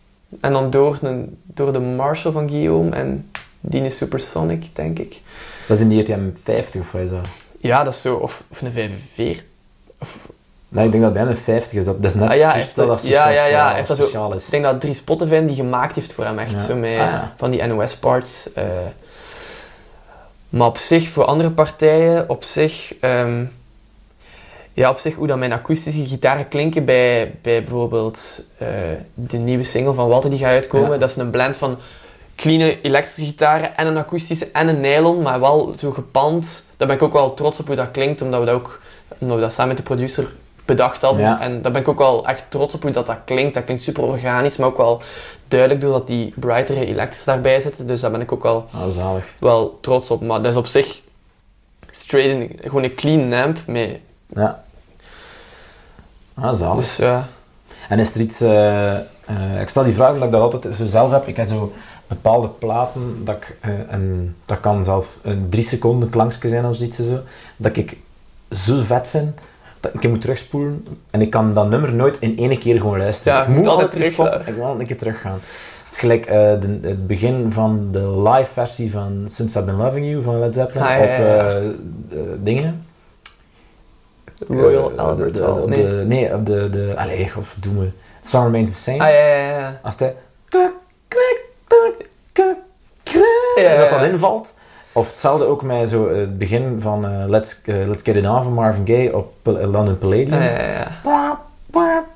En dan door, een, door de Marshall van Guillaume en die is Supersonic, denk ik. Dat is in die ETM 50 of wat is dat? Ja, dat is zo, of, of een 45. Of, Nee, ik denk dat bijna een 50 is. Dat, dat is net Ah ja, heeft dat ja, ja, ja, speciaal- heeft dat zo- speciaal is. ik denk dat drie Spotify die gemaakt heeft voor hem, echt Ja. zo met Ah, ja. van die NOS-parts. eh. Maar op zich, voor andere partijen, op zich... ehm, ja, op zich, hoe dat mijn akoestische gitaren klinken bij, bij bijvoorbeeld eh, de nieuwe single van Walter die gaat uitkomen. Ja. Dat is een blend van clean elektrische gitaren en een akoestische en een nylon, maar wel zo gepand. Daar ben ik ook wel trots op hoe dat klinkt, omdat we dat ook omdat we dat samen met de producer bedacht hadden. Ja. En daar ben ik ook wel echt trots op hoe dat, dat klinkt. Dat klinkt super organisch, maar ook wel duidelijk doordat die brightere elektrische daarbij zitten. Dus daar ben ik ook wel, Ah, wel trots op. Maar dat is op zich straight in, gewoon een clean amp. Mee. Ja. Ah, zalig. Dus ja, En is er iets... eh, eh, ik stel die vraag omdat ik dat altijd zo zelf heb. Ik heb zo bepaalde platen dat ik... eh, een, dat kan zelf een drie seconden klankje zijn of zoiets zo. Dat ik zo vet vind dat ik moet terugspoelen. En ik kan dat nummer nooit in één keer gewoon luisteren. Ja, ik moet altijd terug stoppen. Ik wil altijd een keer teruggaan. Het is gelijk de, het begin van de live versie van Since I've Been Loving You van Led Zeppelin Ah, ja, op eh, dingen. Royal Eh, Albert Hall. Nee. Nee, op de... de allee, wat doen we? Song Remains the Same. Ah ja, ja, ja. Als het... Klik, klik, klik, Ja, en dat dat invalt. Of hetzelfde ook met zo eh, het begin van eh, Let's, eh, Let's Get It On van Marvin Gaye op London Palladium. Ah, ja, ja, ja.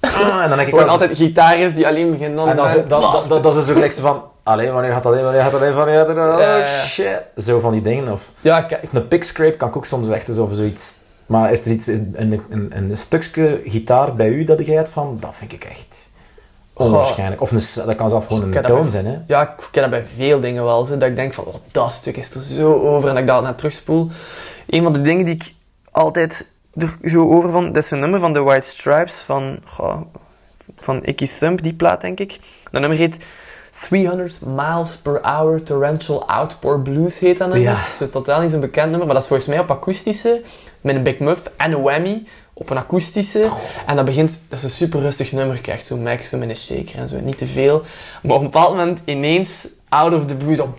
Ah, en dan denk ik altijd gitaars die alleen beginnen dan en dan, met- is- dat, dat, dat, dat is zo gelijk zo van... Allee, wanneer gaat dat in? Wanneer gaat dat in? Wanneer gaat dat in? Oh, shit. Zo van die dingen. Of, Ja, kijk. een pick scrape kan ik ook soms echt eens over zoiets Maar is er iets, een, een, een, een stukje gitaar bij u dat jij hebt van, dat vind ik echt onwaarschijnlijk. Of een, dat kan zelfs gewoon een toon zijn, hè. Ja, ik ken dat bij veel dingen wel. Zo, dat ik denk van, oh, dat stuk is er zo over. En dat ik dat naar terugspoel. Een van de dingen die ik altijd er zo over van... Dat is een nummer van The White Stripes van... goh, van Icky Thump, die plaat, denk ik. Dat nummer heet 300 Miles Per Hour Torrential Outpour Blues, heet dat nummer. Ja. Dat is totaal niet zo'n bekend nummer, maar dat is volgens mij op akoestische, met een big muff en een whammy, op een akoestische. En dat begint, dat is een super rustig nummer, krijgt zo'n max, zo met een shaker en zo, niet te veel. Maar op een bepaald moment ineens, out of the blue, zo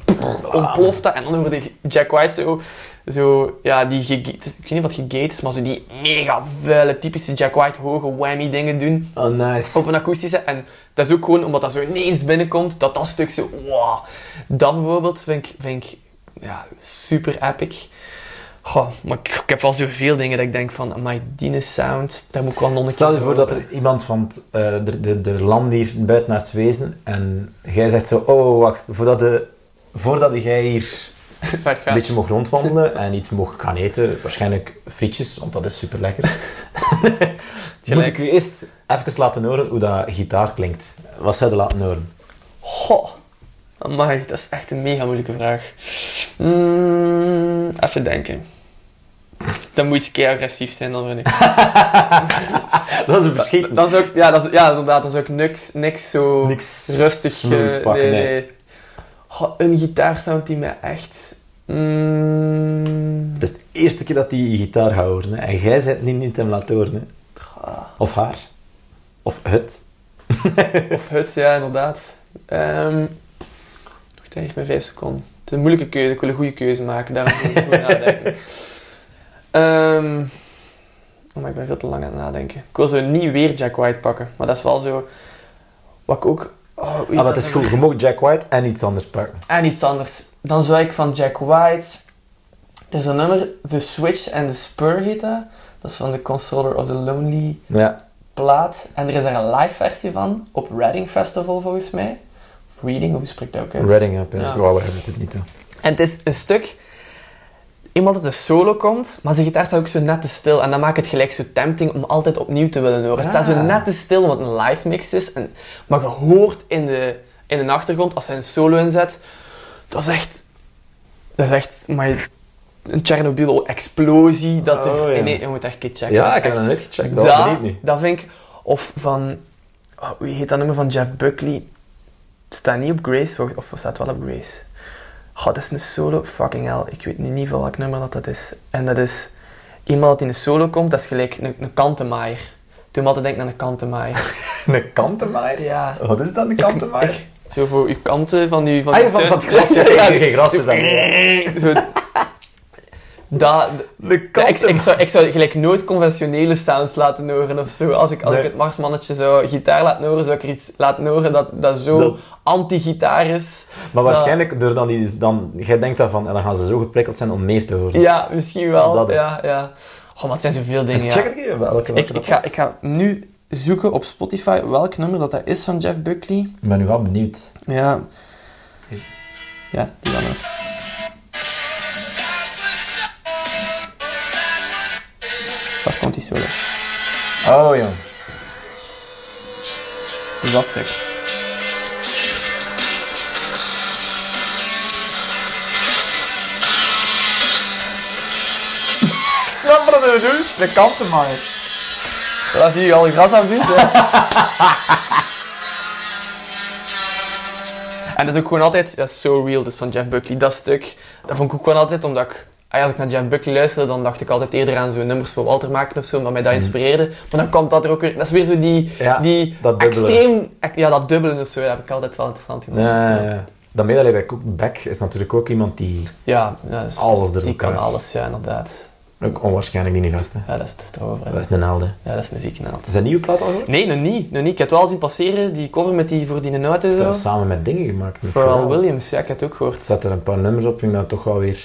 ontploft dat. En dan hoorde Jack White zo, zo ja, die, ik weet niet wat gegate is, maar zo die mega vuile, typische Jack White hoge whammy dingen doen Oh, nice. op een akoestische. En dat is ook gewoon omdat dat zo ineens binnenkomt, dat dat stuk zo, wow. Dat bijvoorbeeld vind ik, vind ik ja, super epic. Goh, maar ik, ik heb wel zoveel dingen dat ik denk van, my die sound, daar moet ik wel nog een Stel je voor dat er iemand van eh, de, de, de land hier buiten naast wezen en jij zegt zo, oh wacht, voordat, de, voordat jij hier een beetje mocht rondwandelen en iets mocht gaan eten, waarschijnlijk frietjes, want dat is super lekker. Moet ik u eerst even laten horen hoe dat gitaar klinkt? Wat zou je laten horen? Goh, amai, dat is echt een mega moeilijke vraag. Mm, even denken. Dan moet iets kei agressief zijn dan vind ik. Dat is een verschiet. Dan zou ik, ja, dat is, ja, inderdaad, dan zou ik niks, niks zo Niks rustig smooth eh, pakken, nee, nee. Goh, een gitaarsound die mij echt... Mm, Het is de eerste keer dat hij je gitaar gaat horen. Hè. En jij bent niet, niet hem laten horen. Hè. Of haar. Of het. of het, ja, inderdaad. Ehm wacht, even mijn vijf seconden. Het is een moeilijke keuze, ik wil een goede keuze maken, daarom moet ik goed nadenken. Ehm oh, maar ik ben veel te lang aan het nadenken. Ik wil zo niet weer Jack White pakken, maar dat is wel zo... Wat ik ook... Oh, Ah, maar het is nummer? goed. Je mag Jack White en iets anders pakken. En iets anders. Dan zou ik van Jack White. Er is een nummer, The Switch and the Spur heet dat. Dat is van The Consoler of the Lonely Ja. plaat. En er is daar een live versie van op Reading Festival volgens mij. Of Reading, hoe spreekt dat ook uit? Reading. Ja. Ja. Wow, we hebben het niet toe. En het is een stuk. Iemand dat een solo komt, maar zijn gitaar staat ook zo net te stil. En dat maakt het gelijk zo tempting om altijd opnieuw te willen horen. Het staat zo Ah. net te stil omdat het een live mix is. En, maar je hoort in de, in de achtergrond, als hij een solo inzet, dat is echt... Dat is echt... Maar een Chernobyl-explosie. Dat er... Oh, ja. nee, je moet echt een keer checken. Ja, Dat ik heb echt- dat nooit gecheckt. Dat niet. dat vind ik... Of van... Oh, hoe heet dat nummer van Jeff Buckley? Het staat niet op Grace, of- of het staat wel op Grace. God, dat is een solo. Fucking hell. Ik weet niet, niet van welk nummer dat, dat is. En dat is... Iemand dat in een solo komt, dat is gelijk een, een kantenmaaier. Me altijd denken aan een kantenmaaier. Een kantenmaaier? Ja. Wat is dat, een kantenmaaier? ik- Zo voor uw kanten van uw... Van Ah, van, van het gras. Ja, ja, geen gras is dat. Zo, dat, De ja, ik, ik, zou, ik zou gelijk nooit conventionele sounds laten horen of zo. Als ik, als Nee. ik het Marsmannetje zou gitaar laten horen, zou ik er iets laten horen dat, dat zo Dat- anti-gitaar is. Maar waarschijnlijk, door dan die, dan, jij denkt daarvan, en dan gaan ze zo geprikkeld zijn om meer te horen. Ja, misschien wel. Ja, ja. Oh, maar het zijn zoveel dingen. Check ja. het even, welke, welke Ik, dat ik, ga, ik ga nu zoeken op Spotify welk nummer dat, dat is van Jeff Buckley. Ik ben nu wel benieuwd. Ja. Ja, die dan ook. Waar komt die solo? Oh, jong. Dus dat stuk. Snap wat je bedoelt? De kantenmaaier. Ja, zie je al gras aan doen. en dat is ook gewoon altijd, dat is so real, dus van Jeff Buckley, dat stuk. Dat vond ik ook gewoon altijd, omdat ik, als ik naar Jeff Buckley luisterde, dan dacht ik altijd eerder aan zo'n nummers voor Walter maken of zo, maar mij dat inspireerde. Maar dan komt dat er ook weer, dat is weer zo die, Ja, die dat extreem, ja, dat dubbele of zo, dat heb ik altijd wel interessant gevonden. Ja, ja, ja. Dan ben je dat ik ook Beck is natuurlijk ook iemand die Ja, ja, dus alles door die kan alles, ja, inderdaad. Ook onwaarschijnlijk die gast, hè. Ja, dat is, dat is erover. hè. Dat is een helde. Ja, dat is een zieke naald. Is dat nieuwe plaat al gehoord? Nee, nog niet, nog niet. Ik heb het wel zien passeren, die cover met die voor die Dat zo. is samen met dingen gemaakt. Pharrell. Williams, ja, ik heb het ook gehoord. Staat er een paar nummers op, vind ik dat toch wel weer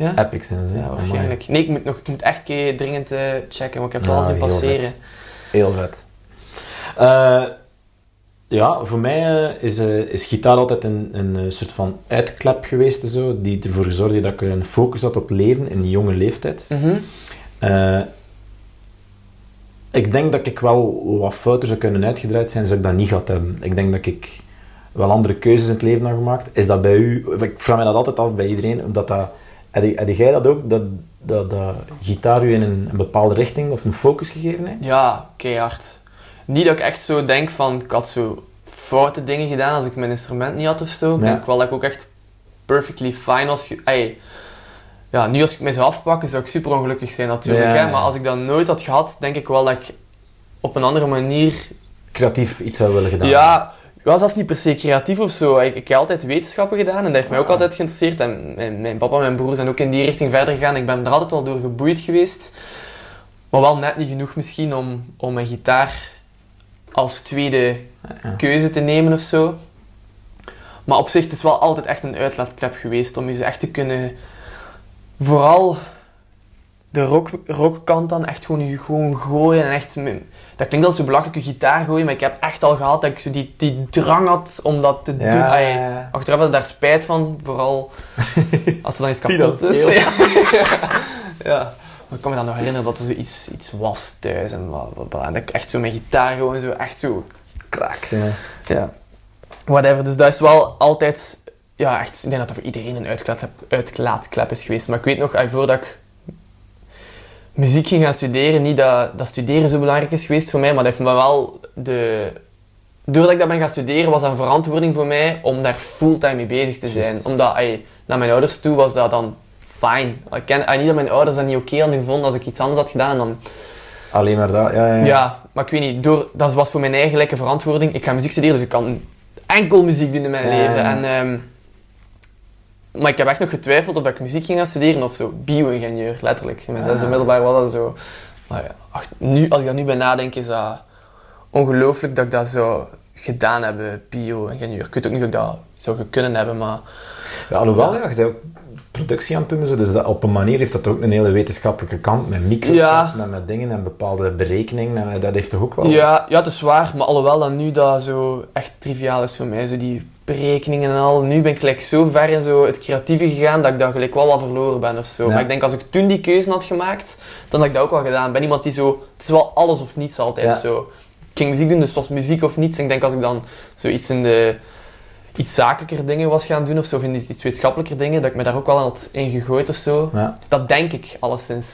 Ja? epic zijn. Ja, waarschijnlijk. Nee, ik moet, nog, ik moet echt keer dringend eh, checken, want ik heb het wel zien passeren. vet. Heel vet. Eh, ja, voor mij eh, is, is gitaar altijd een, een soort van uitklep geweest, zo, die ervoor zorgde dat ik een focus had op leven in die jonge leeftijd. Mhm. Ik denk dat ik wel wat fouten zou kunnen uitgedraaid zijn, zou ik dat niet gehad hebben. Ik denk dat ik wel andere keuzes in het leven heb gemaakt. Is dat bij u... Ik vraag me dat altijd af bij iedereen, omdat dat... Je- heb jij dat ook, dat, dat, dat gitaar u in een, een bepaalde richting of een focus gegeven heeft? Ja, keihard. Niet dat ik echt zo denk van, ik had zo foute dingen gedaan als ik mijn instrument niet had of zo. Ik Ja. denk wel dat ik ook echt perfectly fine was. ge- Ey, ja, nu als ik het mij zou afpakken, zou ik super ongelukkig zijn natuurlijk. Ja, Hè? Maar als ik dat nooit had gehad, denk ik wel dat ik op een andere manier... Creatief iets zou willen gedaan Ja, ja, dat is niet per se creatief of zo. Ik, ik heb altijd wetenschappen gedaan en dat heeft mij ook Ah. altijd geïnteresseerd. En mijn, mijn papa en mijn broer zijn ook in die richting verder gegaan. Ik ben er altijd wel door geboeid geweest. Maar wel net niet genoeg misschien om, om mijn gitaar als tweede keuze te nemen of zo. Maar op zich, het is wel altijd echt een uitlaatklep geweest om je zo echt te kunnen... Vooral de rock, rockkant dan echt gewoon, gewoon gooien en echt... Dat klinkt als zo belachelijk, je gitaar gooien, maar ik heb echt al gehad dat ik zo die, die drang had om dat te Ja, doen. Ai, ja, ja. achteraf had ik daar spijt van, vooral als er dan iets kapot is. Ja. ja. Maar ik kan me dan nog herinneren dat er zo iets, iets was thuis en, bla, bla, bla. en dat ik echt zo mijn gitaar gewoon zo, echt zo, kraak. Ja. Ja. Whatever, dus dat is wel altijd... Ja, echt, ik denk dat dat voor iedereen een uitlaatklep is geweest. Maar ik weet nog, eh, voordat ik muziek ging gaan studeren, niet dat, dat studeren zo belangrijk is geweest voor mij, maar dat heeft me wel de... Doordat ik dat ben gaan studeren, was dat een verantwoording voor mij om daar fulltime mee bezig te zijn. Omdat, ey, naar mijn ouders toe was dat dan fijn. Ik ken, ey, niet dat mijn ouders dat niet oké hadden gevonden als ik iets anders had gedaan, dan Alleen maar dat, ja, ja. ja. ja, maar ik weet niet, door, dat was voor mijn eigen verantwoording. Ik ga muziek studeren, dus ik kan enkel muziek doen in mijn Ja, leven. En, ehm, maar ik heb echt nog getwijfeld of ik muziek ging gaan studeren of zo. Bio-ingenieur, letterlijk. In mijn Ah. zesde middelbaar was dat zo. Maar ja, ach, nu, als ik daar nu bij nadenk, is dat ongelooflijk dat ik dat zou gedaan hebben, bio-ingenieur. Ik weet ook niet of ik dat zou kunnen hebben, maar... Ja, alhoewel, ja, je bent ook productie aan het doen, dus dat, op een manier heeft dat ook een hele wetenschappelijke kant, met micro's Ja. en met dingen en bepaalde berekeningen, en dat heeft toch ook wel... Ja, ja, het is waar, maar alhoewel dat nu dat zo echt triviaal is voor mij, zo die berekeningen en al. Nu ben ik gelijk zo ver in zo het creatieve gegaan dat ik daar gelijk wel wat verloren ben of zo. Ja. Maar ik denk als ik toen die keuze had gemaakt, dan had ik dat ook wel gedaan. Ik ben iemand die zo, het is wel alles of niets altijd Ja. zo. Ik ging muziek doen, dus het was muziek of niets. En ik denk als ik dan zoiets in de iets zakelijker dingen was gaan doen of zo, of in iets wetenschappelijker dingen, dat ik me daar ook wel had in gegooid of zo. Ja. Dat denk ik alleszins.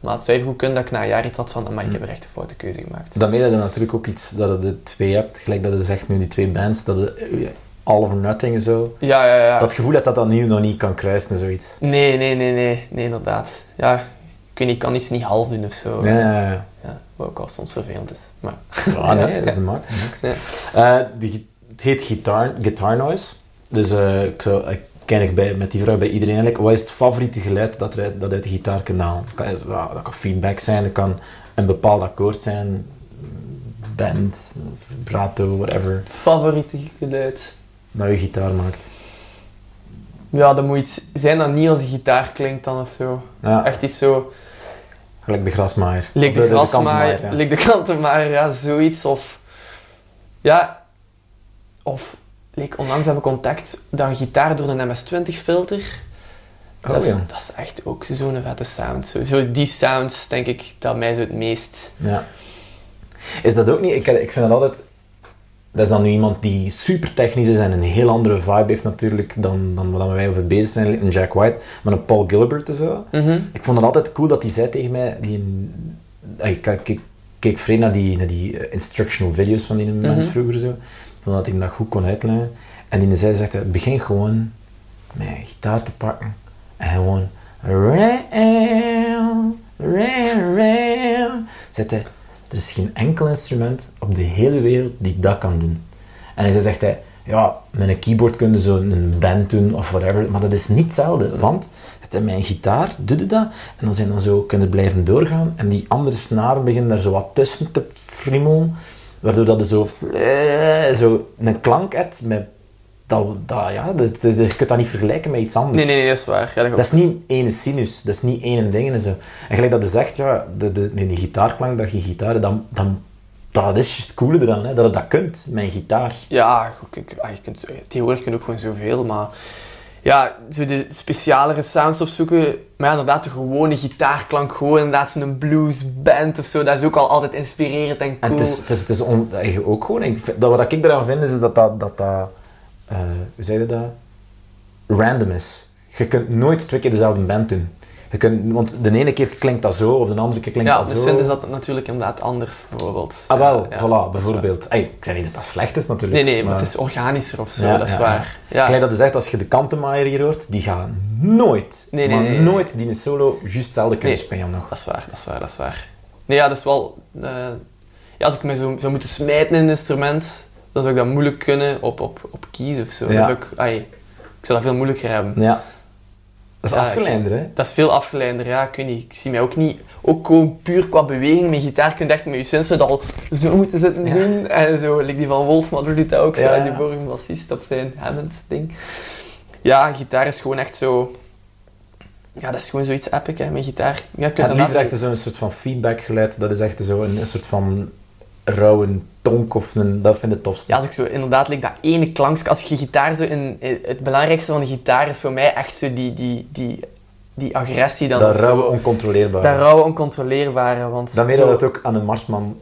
Maar het zou even goed kunnen dat ik na een jaar iets had van, maar ik heb er echt een foute keuze gemaakt. Daarmee dat je natuurlijk ook iets, dat je de twee hebt, gelijk dat je zegt nu, die twee bands, dat je all or nothing zo, Ja, ja, ja. dat gevoel dat dat dan nu nog niet kan kruisen en zoiets. Nee, nee, nee, nee, nee, inderdaad. Ja, ik weet niet, ik kan iets niet half doen of zo. Ja, ja, ja. Ja, wat ook al soms vervelend is. Maar, Ah, nee, dat is de max. De max. Ja. Eh, die, gi- het heet guitar, guitar Noise. Dus eh, ik zou ik ken ik bij, met die vraag bij iedereen eigenlijk. Wat is het favoriete geluid dat, er, uit- dat uit de gitaar kan halen? Dat kan, ja, dat kan feedback zijn, dat kan een bepaald akkoord zijn, band, vibrato, whatever, favoriete geluid? Dat je gitaar maakt. Ja, dat moet iets zijn dat niet als een gitaar klinkt dan of zo. Ja, Echt iets zo... gelijk de grasmaaier. Lik Of de, grasmaaier, kantenmaaier, ja. lik de kantenmaaier, ja, zoiets. Of... Ja... Of... Like, onlangs heb ik contact dat een gitaar door een MS-20 filter... Oh, dat, is, ja. dat is echt ook zo'n vette sound. Zo, zo die sounds, denk ik, dat mij zo het meest... Ja. Is dat ook niet? Ik, ik vind dat altijd... Dat is dan nu iemand die super technisch is en een heel andere vibe heeft natuurlijk dan, dan wat wij over bezig zijn. Een Jack White, maar een Paul Gilbert en zo. Mhm. Ik vond het altijd cool dat hij zei tegen mij... Die, ah, ik keek, vreemd naar die, naar die eh, instructional video's van die mensen vroeger zo. Ik vond dat goed kon uitleggen. En die zei, zegt hij, begin gewoon met een gitaar te pakken. En gewoon... Ram, ram, ram. Zegt hij, er is geen enkel instrument op de hele wereld die dat kan doen. En hij zegt hij, ja, met een keyboard kun je zo een band doen of whatever, maar dat is niet hetzelfde. Want met een gitaar doe je dat en dan zijn dan zo, kun je blijven doorgaan en die andere snaren beginnen daar zo wat tussen te friemelen, waardoor dat zo, zo een klank hebt met dat, dat ja, dat, dat- je kunt dat niet vergelijken met iets anders. Nee, nee, nee, dat is waar. Ja, dat Dat is niet één sinus, dat is niet één ding en zo. En gelijk dat je zegt, ja, de, de, nee, die gitaarklank dat je gitaar, dan, dan, dat is juist het coole eraan, hè, dat je dat kunt, een gitaar. Ja, goed, ik- ah, je kunt, tegenwoordig kun je ook gewoon zoveel, maar ja, zo de specialere sounds opzoeken. Maar ja, inderdaad, de gewone gitaarklank, gewoon inderdaad zo'n bluesband of zo, dat is ook al altijd inspirerend en cool. En het is, het is, het is on- ook gewoon... Dat, wat ik eraan vind, is dat dat... dat, eh, hoe zeg je dat? Random is. Je kunt nooit twee keer dezelfde band doen. Je kunt, want de ene keer klinkt dat zo, of de andere keer klinkt ja, dat op de zo. synth is dat natuurlijk inderdaad anders, bijvoorbeeld. Ah wel, Ja, ja, voilà, is bijvoorbeeld. Ey, ik zeg niet dat dat slecht is natuurlijk. Nee, nee, maar het is organischer of zo, Ja, dat is ja, waar. Ja. Gelijk dat je zegt, als je de kantenmaaier hier hoort, die gaat nooit, Nee, nee, maar nee, nooit die een solo juist hetzelfde kunnen spelen nog. Dat is waar, dat is waar, dat is waar. Nee, ja, dat is wel... eh, ja, als ik me zo zou moeten smijten in een instrument, dan zou ik dat moeilijk kunnen op, op, op keys of zo. Ja. Dat zou ik, ai, ik zou dat veel moeilijker hebben. Ja. Dat is Ja, hè? Dat is veel afgeleider, ja, ik weet niet. Ik zie mij ook niet... Ook gewoon puur qua beweging, met gitaar kun je echt met je sensen dat al zo moeten zitten Ja. doen. En zo, like die van Wolf, maar doet dat ook zo. Die vorige bassist op zijn Hammond-ding. Ja, gitaar is gewoon echt zo... Ja, dat is gewoon zoiets epic, hè, met gitaar. Ja, je kunt Het liever echt zo'n soort van feedbackgeluid, dat is echt zo een, een soort van rauwe tonk of een, dat vind ik het tofste. Ja, als ik zo inderdaad like dat ene klank, als je gitaar zo in, het belangrijkste van de gitaar is voor mij echt zo die, die, die, die agressie dan. dat rauwe, oncontroleerbare. dat rauwe, oncontroleerbare. Want Dan je dat het ook aan een marsman...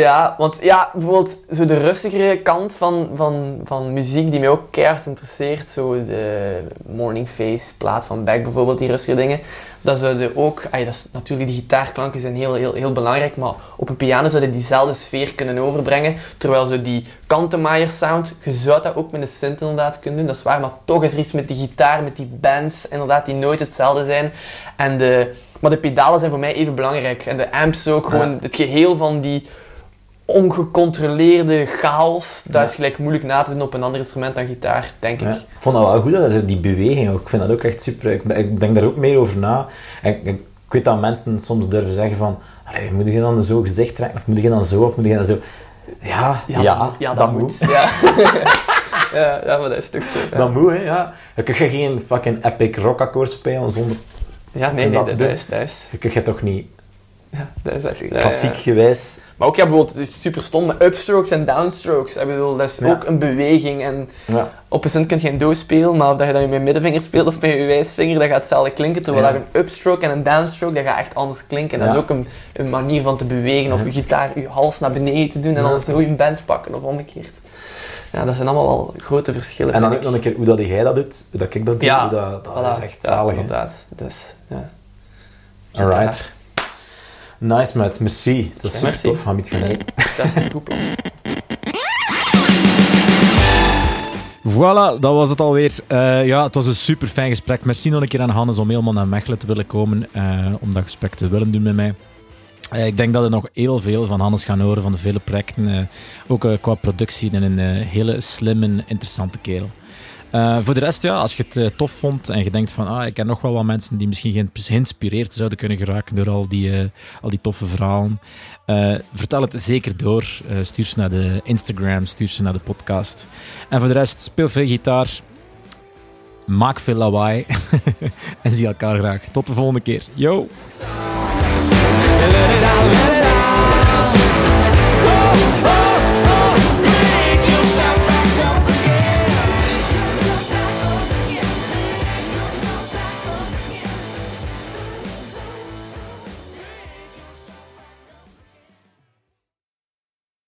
Ja, want ja, bijvoorbeeld zo de rustigere kant van, van, van muziek die mij ook keihard interesseert, zo de Morning Face plaat van Beck bijvoorbeeld, die rustige dingen, dat zouden ook, ay, dat is, natuurlijk die gitaarklanken zijn heel, heel, heel belangrijk, maar op een piano zouden die diezelfde sfeer kunnen overbrengen, terwijl zo die kantenmaaier sound, je zou dat ook met de synth inderdaad kunnen doen, dat is waar, maar toch is er iets met die gitaar, met die bands, inderdaad, die nooit hetzelfde zijn. En de, maar de pedalen zijn voor mij even belangrijk. En de amps ook, Ja. gewoon het geheel van die ongecontroleerde chaos, dat Ja. is gelijk moeilijk na te doen op een ander instrument dan gitaar, denk ik. Ja. Ik vond dat wel goed, dat is die beweging ook. Ik vind dat ook echt super. Ik, ik denk daar ook meer over na. Ik, ik weet dat mensen soms durven zeggen van... "Allee, moet je dan zo gezicht trekken? Of moet je dan zo? Of moet je dan zo? Ja, ja, dat- ja, dat, moet. Ja. ja, ja, maar dat is toch zo. Ja, Dat moet, hè, ja. Je kunt geen fucking epic rock akkoord spelen zonder... ja nee, nee, dat dat is, dat is, Je kunt je toch niet ja, dat is echt... klassiek ja. gewijs... Maar ook, ja, bijvoorbeeld, het is super stom, upstrokes en downstrokes, ik bedoel, dat is Ja. ook een beweging. En Ja. op een synth kun je geen do spelen, maar dat je dat met je middenvinger speelt of met je wijsvinger, dat gaat hetzelfde klinken. Terwijl Ja. dat een upstroke en een downstroke, dat gaat echt anders klinken. Dat is ook een, een manier van te bewegen, of je gitaar je hals naar beneden te doen en dan zo je band pakken, of omgekeerd. Ja, dat zijn allemaal wel grote verschillen. En dan ook nog een keer hoe dat jij dat doet, hoe dat ik dat doe, dat, dat Voilà. is echt zalig. inderdaad. Dus, ja. Alright. Nice, maat. Merci. Dat is super merci. tof. Eten. Dat is een groep. Voilà, dat was het alweer. Eh ja, het was een super fijn gesprek. Merci nog een keer aan Hannes om helemaal naar Mechelen te willen komen. eh, om dat gesprek te willen doen met mij. Eh, ik denk dat we nog heel veel van Hannes gaan horen, van de vele projecten. eh, ook qua productie en een eh, hele slimme, interessante kerel. Eh, voor de rest, ja, als je het eh, tof vond en je denkt van, ah, ik ken nog wel wat mensen die misschien geïn- geïnspireerd zouden kunnen geraken door al die, eh, al die toffe verhalen, vertel het zeker door. Stuur ze naar de Instagram, stuur ze naar de podcast. En voor de rest, speel veel gitaar, maak veel lawaai en zie elkaar graag. Tot de volgende keer. Yo!